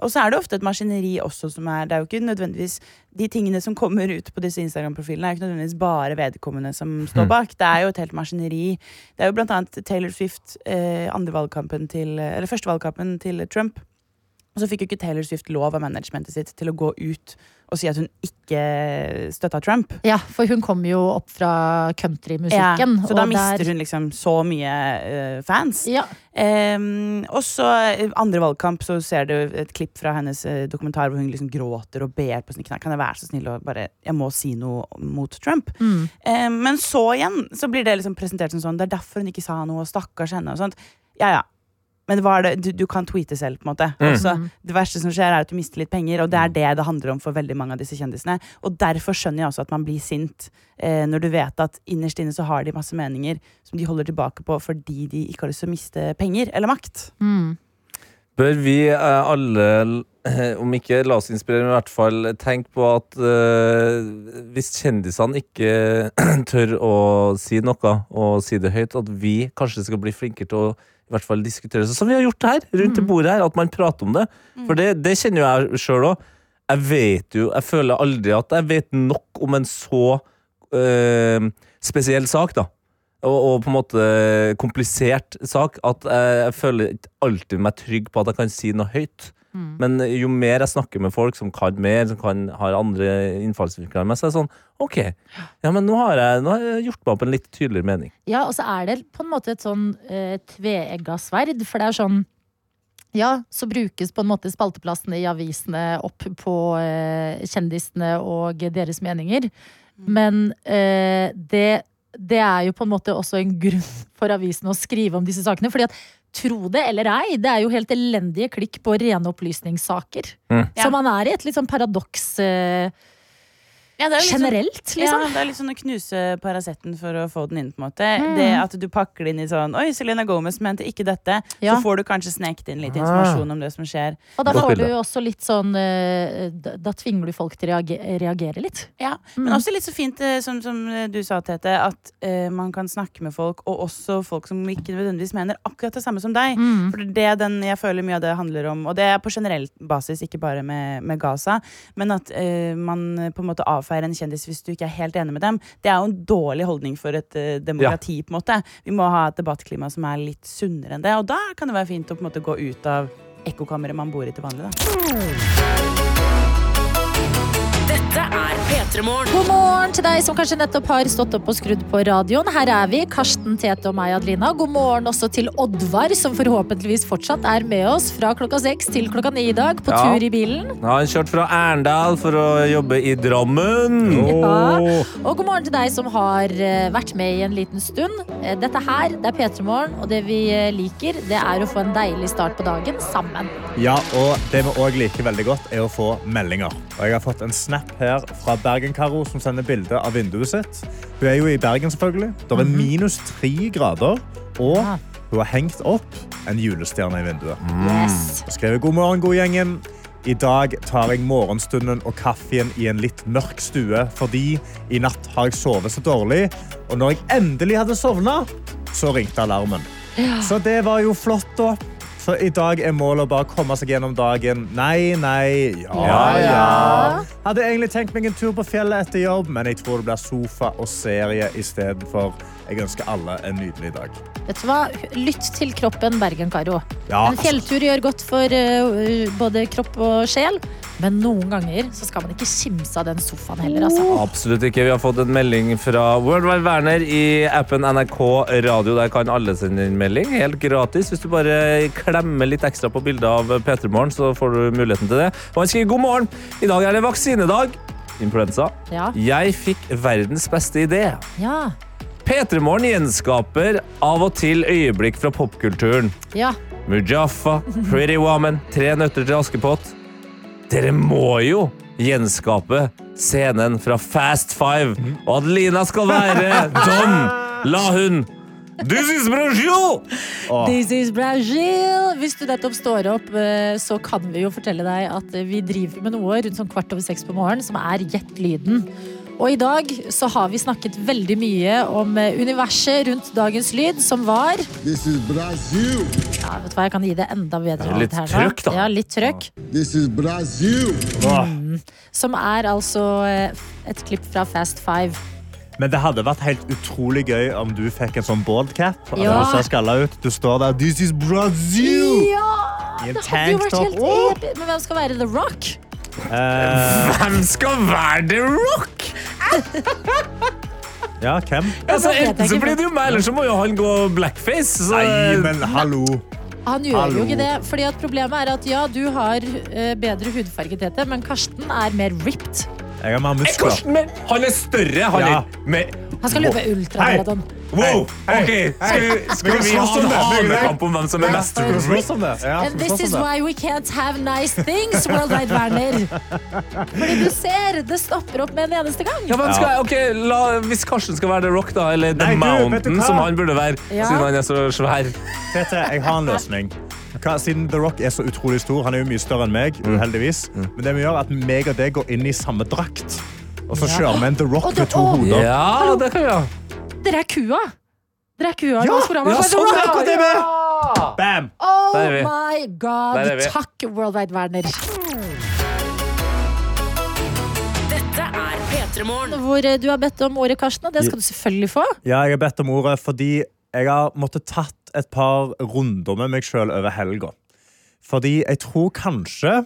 S10: Og så er det ofte et maskineri også som er Det er jo ikke nødvendigvis De tingene som kommer ut på disse Instagram-profilene, er ikke nødvendigvis bare vedkommende som står
S2: Mm.
S10: bak. Det er jo et helt maskineri. Det er jo blant annet Taylor Swift, eh, andre valgkampen til Eller første valgkampen til Trump. Og så fikk jo ikke Taylor Swift lov av managementet sitt til å gå ut og si at hun ikke støtta Trump.
S1: Ja, For hun kom jo opp fra countrymusikken.
S10: Ja, så da mister
S1: der-
S10: hun liksom så mye uh, fans.
S1: Ja.
S10: Um, og så eh, andre valgkamp så ser du et klipp fra hennes eh, dokumentar hvor hun liksom gråter og ber på sine knær. Kan jeg være så snill og bare Jeg må si noe mot Trump.
S1: Mm.
S10: Um, men så igjen så blir det liksom presentert som sånn Det er derfor hun ikke sa noe, stakkars henne og sånt. Ja ja. Men hva er det? Du, du kan tweete selv, på en måte.
S2: Mm.
S10: Også, det verste som skjer, er at du mister litt penger, og det er det det handler om for veldig mange av disse kjendisene. Og derfor skjønner jeg også at man blir sint, eh, når du vet at innerst inne så har de masse meninger som de holder tilbake på fordi de ikke har lyst til å miste penger eller makt.
S1: Mm.
S2: Bør vi eh, alle, eh, om ikke la oss inspirere, men i hvert fall tenke på at eh, hvis kjendisene ikke tør å si noe, og si det høyt, at vi kanskje skal bli flinkere til å i hvert fall diskutere det, som vi har gjort her, rundt det bordet her, at man prater om det. For det, det kjenner jo jeg sjøl òg. Jeg vet jo, jeg føler aldri at jeg vet nok om en så øh, spesiell sak, da og, og på en måte komplisert sak at jeg, jeg føler ikke alltid meg trygg på at jeg kan si noe høyt. Men jo mer jeg snakker med folk som kan mer, som kan, har andre innfallsvinkler enn meg, så er det sånn OK, ja, men nå har jeg, nå har jeg gjort meg opp en litt tydeligere mening.
S1: Ja, og så er det på en måte et sånn eh, tveegga sverd, for det er sånn ja, så brukes på en måte spalteplassene i avisene opp på eh, kjendisene og deres meninger. Men eh, det, det er jo på en måte også en grunn for avisen å skrive om disse sakene. fordi at Tro det eller ei, det er jo helt elendige klikk på rene opplysningssaker.
S2: Mm.
S1: Så man er i et litt sånn paradoks eh,
S10: Ja, er liksom-
S1: generelt, liksom.
S10: Ja, det er litt sånn å knuse Paraceten for å få den inn. på en måte
S1: Mm.
S10: Det at du pakker det inn i sånn Oi, Selena Gomez mente ikke dette.
S1: Ja.
S10: Så får du kanskje sneket inn litt
S2: Ah.
S10: informasjon om det som skjer.
S1: Og da får du også litt sånn eh, Da, da tvinger du folk til å reage, reagere litt.
S10: Ja, Men også litt så fint, eh, som, som du sa, Tete, at uh, man kan snakke med folk, og også folk som ikke nødvendigvis mener akkurat det samme som deg.
S1: Mm.
S10: For det er den jeg føler mye av det handler om, og det er på generell basis, ikke bare med, med Gaza, men at uh, man på en måte avfeier en kjendis hvis du ikke er helt enig med dem. Det er jo en dårlig holdning for et uh, demokrati, på en måte. Vi må ha et debattklima som er litt sunnere enn det, og da kan det være fint å på en måte gå ut av ekkokammeret man bor i til vanlig. da.
S4: Dette er P3 Morgen.
S1: God morgen til deg som kanskje nettopp har stått opp og skrudd på radioen. Her er vi, Karsten, Tete og meg, Adelina. God morgen også til Oddvar, som forhåpentligvis fortsatt er med oss fra klokka seks til klokka ni i dag, på
S2: Ja.
S1: tur i bilen.
S2: Nå har han kjørt fra Arendal for å jobbe i Drammen.
S1: Ja. Og god morgen til deg som har eh, vært med i en liten stund. Eh, Dette her, det er P3 Morgen, og det vi eh, liker, det er å få en deilig start på dagen sammen.
S3: Ja, og det vi òg liker veldig godt, er å få meldinger. Og jeg har fått en snap her fra Bergen-Karo, som sender bilde av vinduet sitt. Hun er jo i Bergen, selvfølgelig. Det er minus tre grader, og hun har hengt opp en julestjerne i vinduet.
S1: Yes.
S3: Skrevet god morgen, god gjengen. I dag tar jeg morgenstunden og kaffen i en litt mørk stue, fordi i natt har jeg sovet så dårlig. Og når jeg endelig hadde sovna, så ringte alarmen. Så det var jo flott, da. Så i dag er målet å bare komme seg gjennom dagen. Nei, nei, ja, ja. Hadde egentlig tenkt meg en tur på fjellet etter jobb, men jeg tror det blir sofa og serie istedenfor. Jeg ønsker alle en nydelig dag.
S1: Vet du hva? Lytt til kroppen, Bergen-Karo.
S3: Ja,
S1: En fjelltur gjør godt for eh, både kropp og sjel, men noen ganger så skal man ikke kimse av den sofaen heller. Altså.
S2: Absolutt ikke. Vi har fått en melding fra Worldwide Werner i appen NRK Radio. Der kan alle sende inn melding. Helt gratis. Hvis du bare klemmer litt ekstra på bildet av P3 Morgen, så får du muligheten til det. Og han skriver god morgen. I dag er det vaksinedag. Influensa.
S1: Ja.
S2: Jeg fikk verdens beste idé.
S1: Ja.
S2: P3 Morgen gjenskaper av og til øyeblikk fra popkulturen.
S1: ja.
S2: Mujaffa, Pretty Woman, Tre nøtter til Askepott. Dere må jo gjenskape scenen fra Fast Five, og Adelina skal være Dom. La hun This is Brazil!
S1: This is Brazil! Hvis du nettopp står opp, eh, så kan vi jo fortelle deg at vi driver med noe rundt sånn kvart over seks på morgenen, som er Gjett lyden. Og i dag så har vi snakket veldig mye om eh, universet rundt dagens lyd, som var
S8: This is Brazil.
S1: ja, vet du hva, Jeg kan gi det enda bedre
S2: Litt
S1: her nå.
S2: trøkk, da.
S1: Ja, litt trøkk.
S8: This is Brazil.
S1: Som er altså eh, et klipp fra Fast Five.
S3: Men det hadde vært helt utrolig gøy om du fikk en sånn baldcap.
S1: Ja.
S3: Ut. Du står der. This is Brazil!
S1: Ja!
S3: I en tanktop.
S1: Men hvem skal være The Rock?
S3: Eh,
S2: Hvem skal være The Rock?
S3: ja, hvem?
S2: Altså, enten så blir det jo meg, eller så må jo han gå blackface. Så
S3: Nei, men hallo.
S1: Han gjør
S3: Hallo.
S1: jo ikke det. fordi at Problemet er at ja, du har eh, bedre hudfarge, Tete, men Karsten er mer ripped.
S3: Jeg har mer
S2: Er
S3: muskler.
S2: min? Han er større. Han
S3: Ja.
S2: er mer
S1: Han skal løpe ultramaraton.
S2: Wow! Ok, Skal, vi- skal
S3: Vi kan
S2: vi ha
S3: slåss om
S2: en
S3: det.
S2: Hanekamp om hvem som er mest
S1: And this is why we can't have nice things, Worldwide Werner. Fordi du ser, det stopper opp med en eneste gang.
S2: Ja, men skal, okay, la, Hvis Karsten skal være The Rock, da, eller The
S3: Nei, du
S2: Mountain, som han burde være,
S1: Ja.
S2: siden han er så svær.
S3: Tete, jeg har en løsning. Hva, siden The Rock er så utrolig stor, han er jo mye større enn meg,
S2: Mm.
S3: uheldigvis. Men det vi gjør, er at meg og deg går inn i samme drakt. Og så
S1: Ja.
S3: kjører vi en The Rock
S1: det-
S3: med to hoder.
S2: Ja, det kan vi gjøre.
S1: Dere er kua. Dere er kua.
S3: Ja,
S2: ja, sånn, er.
S3: Akkurat det med! Bam!
S1: Oh
S2: er
S1: my god.
S2: Er.
S1: Takk, World Wide Werner.
S4: Dette er P3 Morgen.
S1: Hvor eh, du har bedt om ordet, Karsten, og det skal du selvfølgelig få.
S3: Ja, jeg har bedt om ordet fordi jeg har måttet tatt et par runder med meg sjøl over helga. Fordi jeg tror kanskje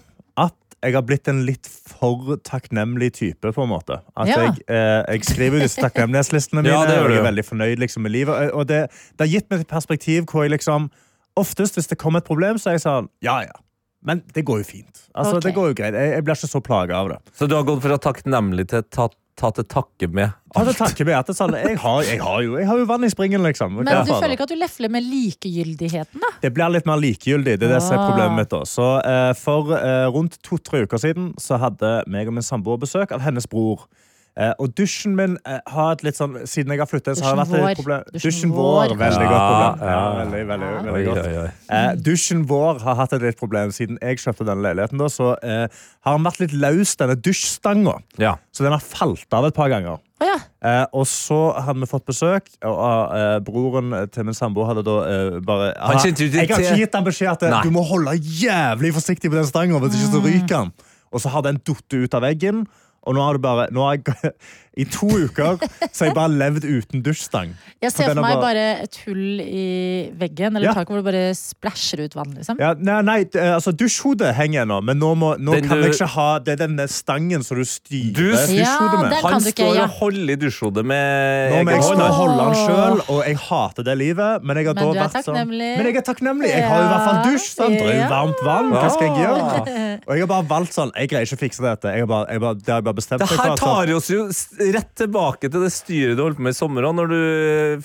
S3: at jeg har blitt en litt for takknemlig type, på en måte. At
S1: Ja.
S3: jeg, eh, jeg skriver disse takknemlighetslistene mine,
S2: Ja, det
S3: og jeg er veldig fornøyd liksom, med livet. Og det, det har gitt meg et perspektiv hvor jeg liksom Oftest hvis det kommer et problem, så er jeg sånn Ja, ja. Men det går jo fint. Altså,
S1: okay.
S3: det går jo greit. Jeg, jeg blir ikke så plaga av det.
S2: Så du har gått fra takknemlig til ta, ta til takke med alt.
S3: Ta til takke med at det er sånn, jeg, har, jeg, har jo, jeg har jo vann i springen, liksom.
S1: Men du føler ikke at du lefler med likegyldigheten, da?
S3: Det blir litt mer likegyldig. Det er det som er
S1: Ah.
S3: problemet mitt. da. Så uh, For uh, rundt to-tre uker siden så hadde meg og min samboer besøk av hennes bror. Eh, og dusjen min eh, har et litt sånn Siden jeg har flyttet, så har det vært et problem.
S1: Dusjen
S3: Dusjen
S1: vår.
S3: Veldig godt problem.
S2: Ja,
S3: Ja,
S2: ja.
S3: veldig, veldig, veldig godt.
S2: oi, oi.
S3: Eh, dusjen vår har hatt et litt problem siden jeg kjøpte denne leiligheten. Da, så eh, har den vært litt løs, denne dusjstanga.
S2: Ja.
S3: Så den har falt av et par ganger.
S1: Oh, ja.
S3: Eh, og så hadde vi fått besøk, og eh, broren til min samboer hadde da eh, bare
S2: Han kjente
S3: Jeg har ikke gitt han beskjed at eh,
S2: Nei.
S3: du må holde jævlig forsiktig på den stanga, hvis ikke så ryker den. Og så har den falt ut av veggen, og nå har det bare nå har jeg, I to uker så har jeg bare levd uten dusjstang.
S1: Jeg ser for meg
S3: bare-
S1: bare et hull i veggen eller
S3: Ja.
S1: taket hvor det bare splæsjer ut vann. liksom
S3: Ja, nei, nei, eh, altså Dusjhodet henger ennå, men nå, må, nå kan
S2: du-
S3: jeg ikke ha Det er denne stangen som du styrer
S2: Du-
S3: dusjhodet med.
S1: Ja,
S2: Han
S1: du ikke,
S2: står
S1: ja.
S2: og holder i dusjhodet med
S3: Nå må jeg stå og holde
S1: han
S3: sjøl, og jeg hater det livet. Men jeg har
S1: Men
S3: da
S1: du
S3: vært sånn. Men jeg er takknemlig. Jeg har i hvert fall dusj. Sant? Det er jo varmt vann. Hva skal jeg gjøre? Og jeg har bare valgt sånn Jeg greier ikke å fikse dette. Jeg har bare, jeg bare, det har jeg bare bestemt
S2: Det
S3: meg
S2: her
S3: for, så-
S2: tar oss jo rett tilbake til det styret du holdt på med i sommer, da, når du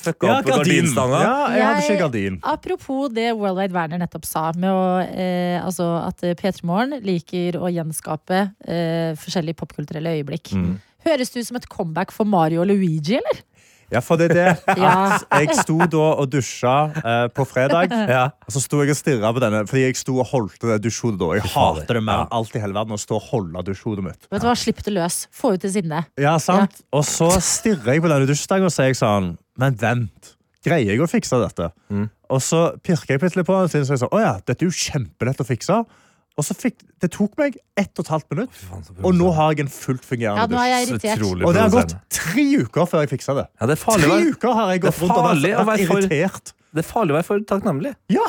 S2: fucka
S3: ja,
S2: opp
S3: gardin.
S2: gardinstanga.
S3: Ja, jeg hadde ikke gardin.
S1: Apropos det World Wide Werner nettopp sa, med å, eh, altså at P3 Morgen liker å gjenskape eh, forskjellige popkulturelle øyeblikk.
S3: Mm.
S1: Høres det ut som et comeback for Mario og Luigi, eller?
S3: Ja, for det er det at jeg sto da og dusja eh, på fredag.
S2: Ja.
S3: Og så sto jeg og stirra på denne, fordi jeg sto og holdt det dusjhodet da. Jeg hater det mer enn alt i hele verden å stå og holde dusjhodet mitt.
S1: Vet du hva, Slipp det løs. Få ut det sinnet.
S3: Ja, sant? Og så stirrer jeg på denne dusjstangen og sier jeg sånn Men vent, greier jeg å fikse dette?
S2: Mm.
S3: Og så pirker jeg plutselig på den, og så sier jeg sånn Å ja, dette er jo kjempelett å fikse. Og så fikk, Det tok meg ett og et halvt minutt, og nå har jeg en fullt
S1: Ja,
S3: fungerende
S1: nå er jeg irritert.
S2: Utrolig
S3: Og det har gått tre uker før jeg fiksa det.
S2: Ja, det er farlig,
S3: Tre uker har jeg gått rundt og vært, irritert.
S2: det er farlig å være for takknemlig.
S3: Ja!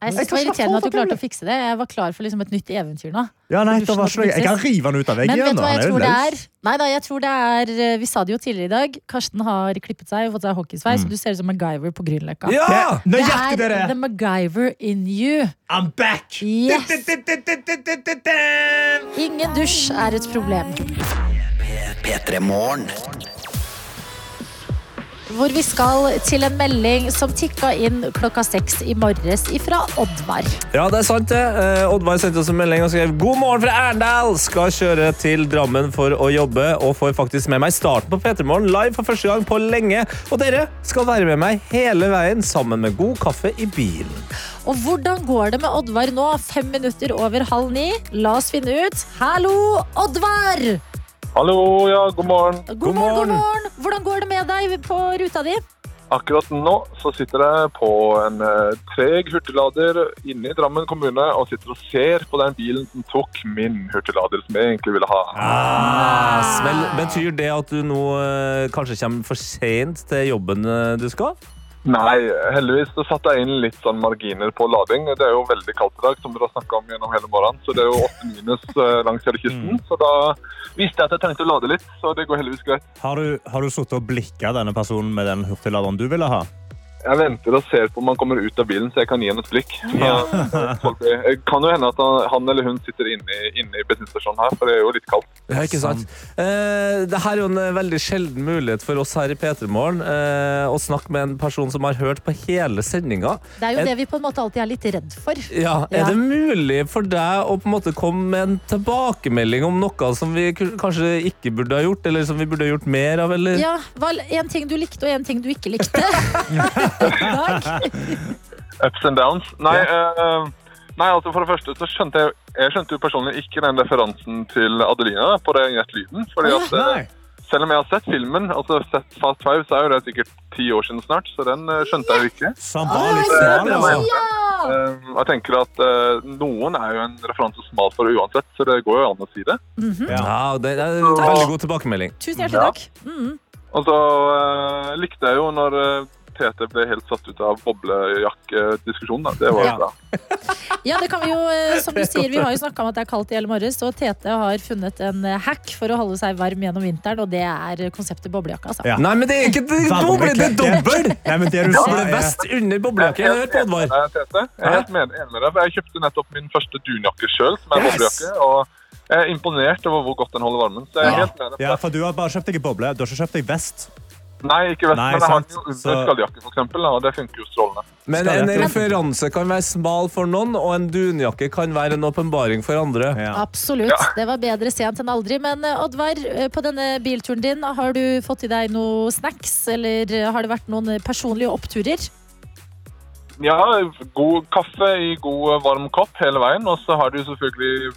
S1: Jeg synes det var irriterende at du klarte å fikse det. Jeg var klar for liksom et nytt eventyr nå.
S3: ja nei, det var ikke noe. Jeg kan rive han ut av veggen.
S1: Men vet du hva jeg
S3: er
S1: tror det er? Nei da, jeg tror det er eh, Vi sa det jo tidligere i dag. Karsten har klippet seg og fått seg hockeysveis, Så du ser ut som MacGyver på Grünerløkka.
S2: Ja!
S3: Det-
S1: Det er
S3: det
S1: the
S3: er.
S1: MacGyver in you.
S3: I'm back!
S1: Yes. Ingen dusj er et problem.
S7: P3 Morgen.
S1: Hvor vi skal til en melding som tikka inn klokka seks i morges ifra Oddvar.
S2: Ja, det er sant det. Eh, Oddvar sendte oss en melding og skrev God morgen fra Arendal! Skal kjøre til Drammen for å jobbe og får faktisk med meg starten på P3 Morgen live for første gang på lenge. Og dere skal være med meg hele veien sammen med god kaffe i bilen.
S1: Og hvordan går det med Oddvar nå, fem minutter over halv ni? La oss finne ut. Hallo, Oddvar!
S11: Hallo, ja, god morgen.
S1: God morgen, god morgen. Hvordan går det med deg på ruta di?
S11: Akkurat nå så sitter jeg på en eh, treg hurtiglader inne i Drammen kommune og sitter og ser på den bilen som tok min hurtiglader som jeg egentlig ville ha.
S2: Ah, smell. Betyr det at du nå eh, kanskje kommer for sent til jobben eh, du skal?
S11: Nei, heldigvis så satte jeg inn litt sånn marginer på lading. Det er jo veldig kaldt i dag, som dere har snakket om gjennom hele morgenen. Så det er jo 8 minus eh, langs hele kysten. Så da visste jeg at jeg trengte å lade litt, så det går heldigvis greit.
S3: Har du, har du sittet og blikka denne personen med den hurtigladeren du ville ha?
S11: Jeg venter og ser på om han kommer ut av bilen, så jeg kan gi ham et blikk. Så, det kan jo hende at han, han eller hun sitter inne, i- inne i bensinstasjonen her, for det er jo litt kaldt.
S2: Ja, ikke sant? Eh, det her er jo en eh, veldig sjelden mulighet for oss her i P3 Morgen eh, å snakke med en person som har hørt på hele sendinga.
S1: Det er jo
S2: Er-
S1: det vi på en måte alltid er litt redd for.
S2: Ja, er
S1: Ja.
S2: det mulig for deg å på en måte komme med en tilbakemelding om noe som vi kanskje ikke burde ha gjort, eller som vi burde ha gjort mer av, eller?
S1: Ja, vel, En ting du likte, og en ting du ikke likte.
S11: Ups and downs. Nei, eh, nei, altså for det første så skjønte jeg Jeg skjønte jo personlig ikke den referansen til Adelina på det Rett lyden. Fordi at eh, selv om jeg har sett filmen, altså sett Fast Five, så er jo det sikkert ti år siden snart, så den eh, skjønte jeg jo ikke.
S3: Som
S11: jeg
S3: altså.
S11: jeg tenker at noen er jo en referanse smal for uansett, så det går jo an å si det.
S2: Ja, det er en veldig god tilbakemelding.
S1: Tusen hjertelig takk. Mm.
S11: Og så uh, likte jeg jo når uh, Tete ble helt satt ut av boblejakkediskusjonen. Det var jo
S3: Ja.
S11: bra.
S1: Ja, det kan vi jo, eh, som du sier, vi har jo snakka om at det er kaldt i hele morges, og Tete har funnet en eh, hack for å holde seg varm gjennom vinteren, og det er konseptet boblejakke. Altså.
S3: Ja.
S2: Nei, men det er ikke det, boble, det er dobbel!
S3: Nei, men det er sa,
S2: Doble
S3: er
S2: vest under boblejakke. Hør på Oddvar.
S11: Tete, Jeg er helt enig med deg. Jeg kjøpte nettopp min første dunjakke sjøl, som er
S3: Yes!
S11: boblejakke. Og jeg er imponert over hvor godt den holder varmen. Så jeg er helt med.
S3: Ja, for du har bare kjøpt deg boble. Du har ikke kjøpt deg vest.
S11: Nei, ikke vest,
S3: Nei,
S11: men jeg har jo underskalljakke, f.eks., og det funker jo strålende.
S2: Men en referanse kan være smal for noen, og en dunjakke kan være en åpenbaring for andre.
S3: Ja.
S1: Absolutt. Det var bedre sent enn aldri. Men eh, Oddvar, eh, på denne bilturen din, har du fått i deg noe snacks, eller eh, har det vært noen personlige oppturer?
S11: Ja, god kaffe i god varm kopp hele veien, og så har det jo selvfølgelig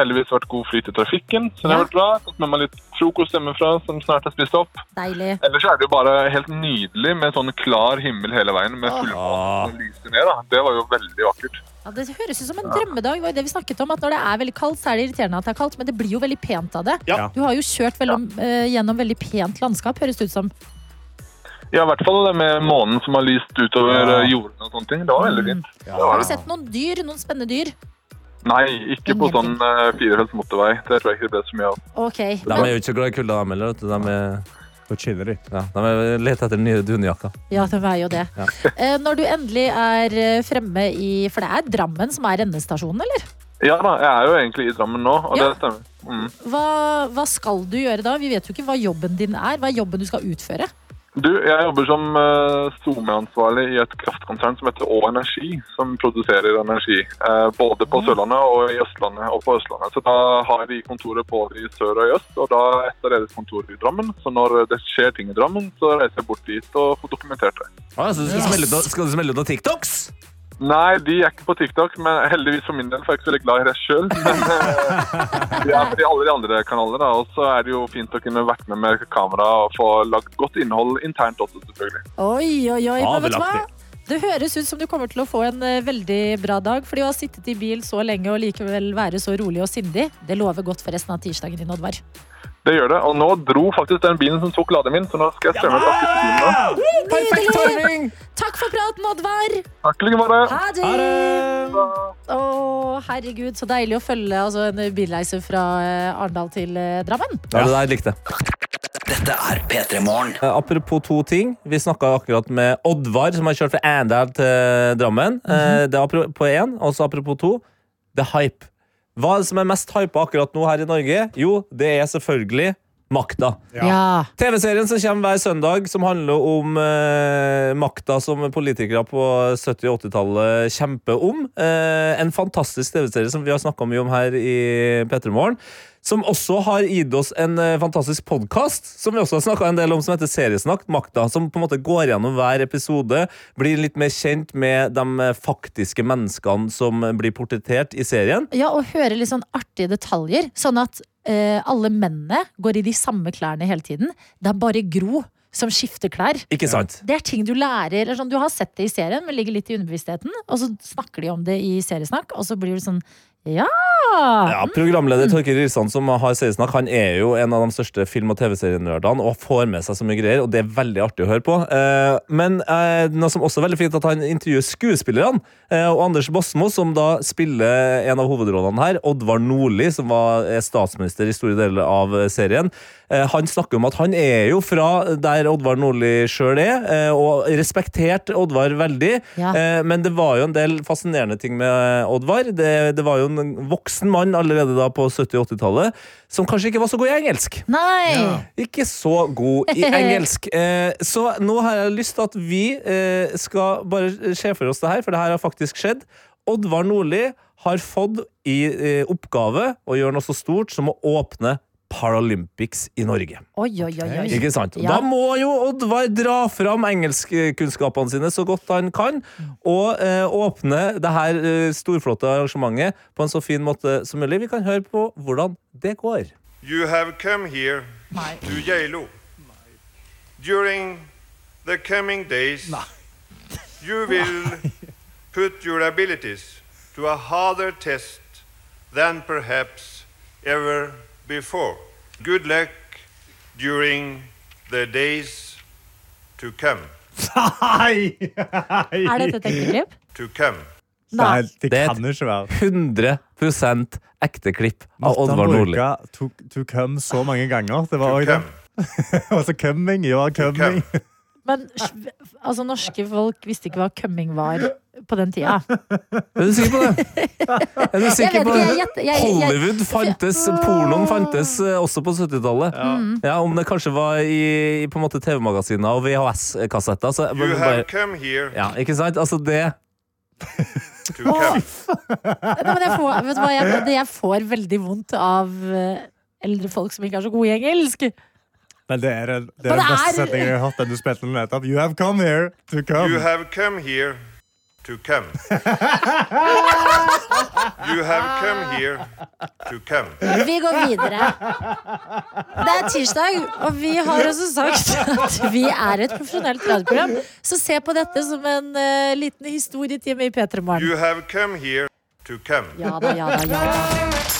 S11: heldigvis vært god flyt i trafikken, så det har
S1: Ja.
S11: vært bra. Fått med meg litt frokost hjemmefra som snart er spist opp.
S1: Deilig.
S11: Ellers er det jo bare helt nydelig med sånn klar himmel hele veien med fullmåne som lyser ned. da. Det var jo veldig vakkert.
S1: Ja, det høres ut som en drømmedag. Det var jo det vi snakket om, at Når det er veldig kaldt, så er det irriterende at det er kaldt, men det blir jo veldig pent av det.
S3: Ja.
S1: Du har jo kjørt veldig, eh, gjennom veldig pent landskap, høres det ut som.
S11: Ja, i hvert fall det med månen som har lyst utover
S3: Ja.
S11: eh, jorden og sånne ting. Det var veldig fint. Ja.
S1: Har du sett noen dyr? Noen spennende dyr?
S11: Nei, ikke på sånn uh, firefelts motorvei. Det tror jeg ikke det ble så mye av.
S1: Okay.
S2: De er jo ikke så glad i kulda, de heller. De er,
S3: Da chillery. de.
S2: ja, de er leter etter nye dunjakker.
S1: Ja, det er jo det.
S2: Ja.
S1: Eh, Når du endelig er eh, fremme i For det er Drammen som er endestasjonen, eller?
S11: Ja da, jeg er jo egentlig i Drammen nå, og
S1: Ja.
S11: det stemmer. Mm.
S1: Hva, hva skal du gjøre da? Vi vet jo ikke hva jobben din er. Hva er jobben du skal utføre?
S11: Du, jeg jobber som uh, SoMe-ansvarlig i et kraftkonsern som heter Å Energi, som produserer energi. eh, både på Sørlandet og i Østlandet og på Østlandet. Så da har vi kontoret både i sør og i øst, og da et av deres kontor i Drammen. Så når det skjer ting i Drammen, så reiser jeg bort dit og får dokumentert det.
S2: Ah, så skal du smelle ut av TikToks?
S11: Nei, de er ikke på TikTok, men heldigvis for min del, for jeg er ikke så veldig glad i det sjøl. Men eh, de er på alle de andre kanaler. Og så er det jo fint å kunne vært med med kamera og få lagd godt innhold internt også, selvfølgelig.
S1: Oi, oi, oi. Men vet du hva? Det høres ut som du kommer til å få en eh, veldig bra dag. Fordi å ha sittet i bil så lenge og likevel være så rolig og sindig, det lover godt for resten av tirsdagen din, Oddvar.
S11: Det gjør det. Og nå dro faktisk den bilen som tok laderen min, så nå skal jeg strømme tilbake til bilen. nå.
S1: Perfekt timing! Takk for praten, Oddvar!
S11: Takk i like måte.
S1: Ha det! Å, herregud, så deilig å følge altså, en bilreise fra eh, Arendal til eh, Drammen.
S2: Ja, det der likte jeg.
S7: Dette er P3 Morgen.
S2: Eh, Apropos to ting. Vi snakka akkurat med Oddvar, som har kjørt fra Arendal til Drammen. Eh, Det er apropos én, og så apropos to. Det er hype. Hva er det som er mest hypa akkurat nå her i Norge? Jo, det er selvfølgelig makta.
S1: Ja.
S2: TV-serien som kommer hver søndag, som handler om eh, makta som politikere på 70- og 80-tallet kjemper om. Eh, en fantastisk TV-serie som vi har snakka mye om her i P3 Morgen. Som også har gitt oss en eh, fantastisk podkast som vi også har snakka en del om, som heter Seriesnakk. Makta, som på en måte går gjennom hver episode. Blir litt mer kjent med de faktiske menneskene som blir portrettert i serien.
S1: Ja, og høre litt sånn artige detaljer. Sånn at alle mennene går i de samme klærne hele tiden. Det er bare Gro som skifter klær.
S2: Ikke sant?
S1: Det er ting du lærer. Eller sånn, du har sett det i serien, men ligger litt i underbevisstheten. Og så snakker de om det i seriesnakk, og så blir du sånn ja!
S2: Ja, Programleder Torkil Risan som har seriesnakk, han er jo en av de største film- og TV-serienerdene og får med seg så mye greier, og det er veldig artig å høre på. Eh, men eh, noe som også er veldig fint, at han intervjuer skuespillerne. Eh, og Anders Bosmo, som da spiller en av hovedrollene her, Oddvar Nordli, som var er statsminister i store deler av serien, han snakker om at han er jo fra der Oddvar Nordli sjøl er, og respektert Oddvar veldig.
S1: Ja.
S2: Men det var jo en del fascinerende ting med Oddvar. Det, det var jo en voksen mann allerede da på 70-80-tallet som kanskje ikke var så god i engelsk.
S1: Nei!
S2: Ikke så god i engelsk. Eh, så nå har jeg lyst til at vi eh, skal bare se for oss det her, for det her har faktisk skjedd. Oddvar Nordli har fått i eh, oppgave å gjøre noe så stort som å åpne Paralympics i Norge.
S1: Oi, oi, oi. oi.
S2: Ikke sant?
S1: Ja.
S2: Da må jo Oddvar dra fram engelskkunnskapene sine så godt han kan, og eh, åpne det her eh, storflotte arrangementet på en så fin måte som mulig. Vi kan høre på hvordan det går.
S12: You have come here to Geilo. During the coming days, you will put your abilities to a harder test than perhaps ever before. Good luck during the days to come.
S3: Nei!
S1: Er dette et ekte klipp?
S12: To come.
S3: Nei, det
S2: er
S3: kan ikke være.
S2: 100 ekte klipp av
S3: Måtte
S2: Oddvar Nordli.
S3: to, to come så mange ganger? Det var også det. Og så coming, ja, coming.
S1: Men altså, norske folk visste ikke hva kømming var på den tida.
S2: Er du sikker på det? Er du sikker på det? Hollywood fantes, pornoen fantes eh, også på 70-tallet.
S1: Mm.
S2: Ja, om det kanskje var i, i på en måte TV-magasiner og VHS-kassetter. Så
S12: You
S2: bare-
S12: have come here
S2: ja, ikke sant? Altså det
S12: to.
S1: Nei, men jeg, får, vet du hva, jeg, jeg får veldig vondt av eh, eldre folk som ikke er så gode i engelsk.
S3: Men det er, den, det er den beste
S1: er-
S3: setningen jeg har hatt. Den du spilte den nettopp. You have come here to come.
S12: You have come here to come. You have come here to come.
S1: Vi går videre. Det er tirsdag, og vi har også sagt at vi er et profesjonelt radioprogram. Så se på dette som en uh, liten historietime i P3 Morgen.
S12: You have come here to come.
S1: Ja da, ja da, ja da.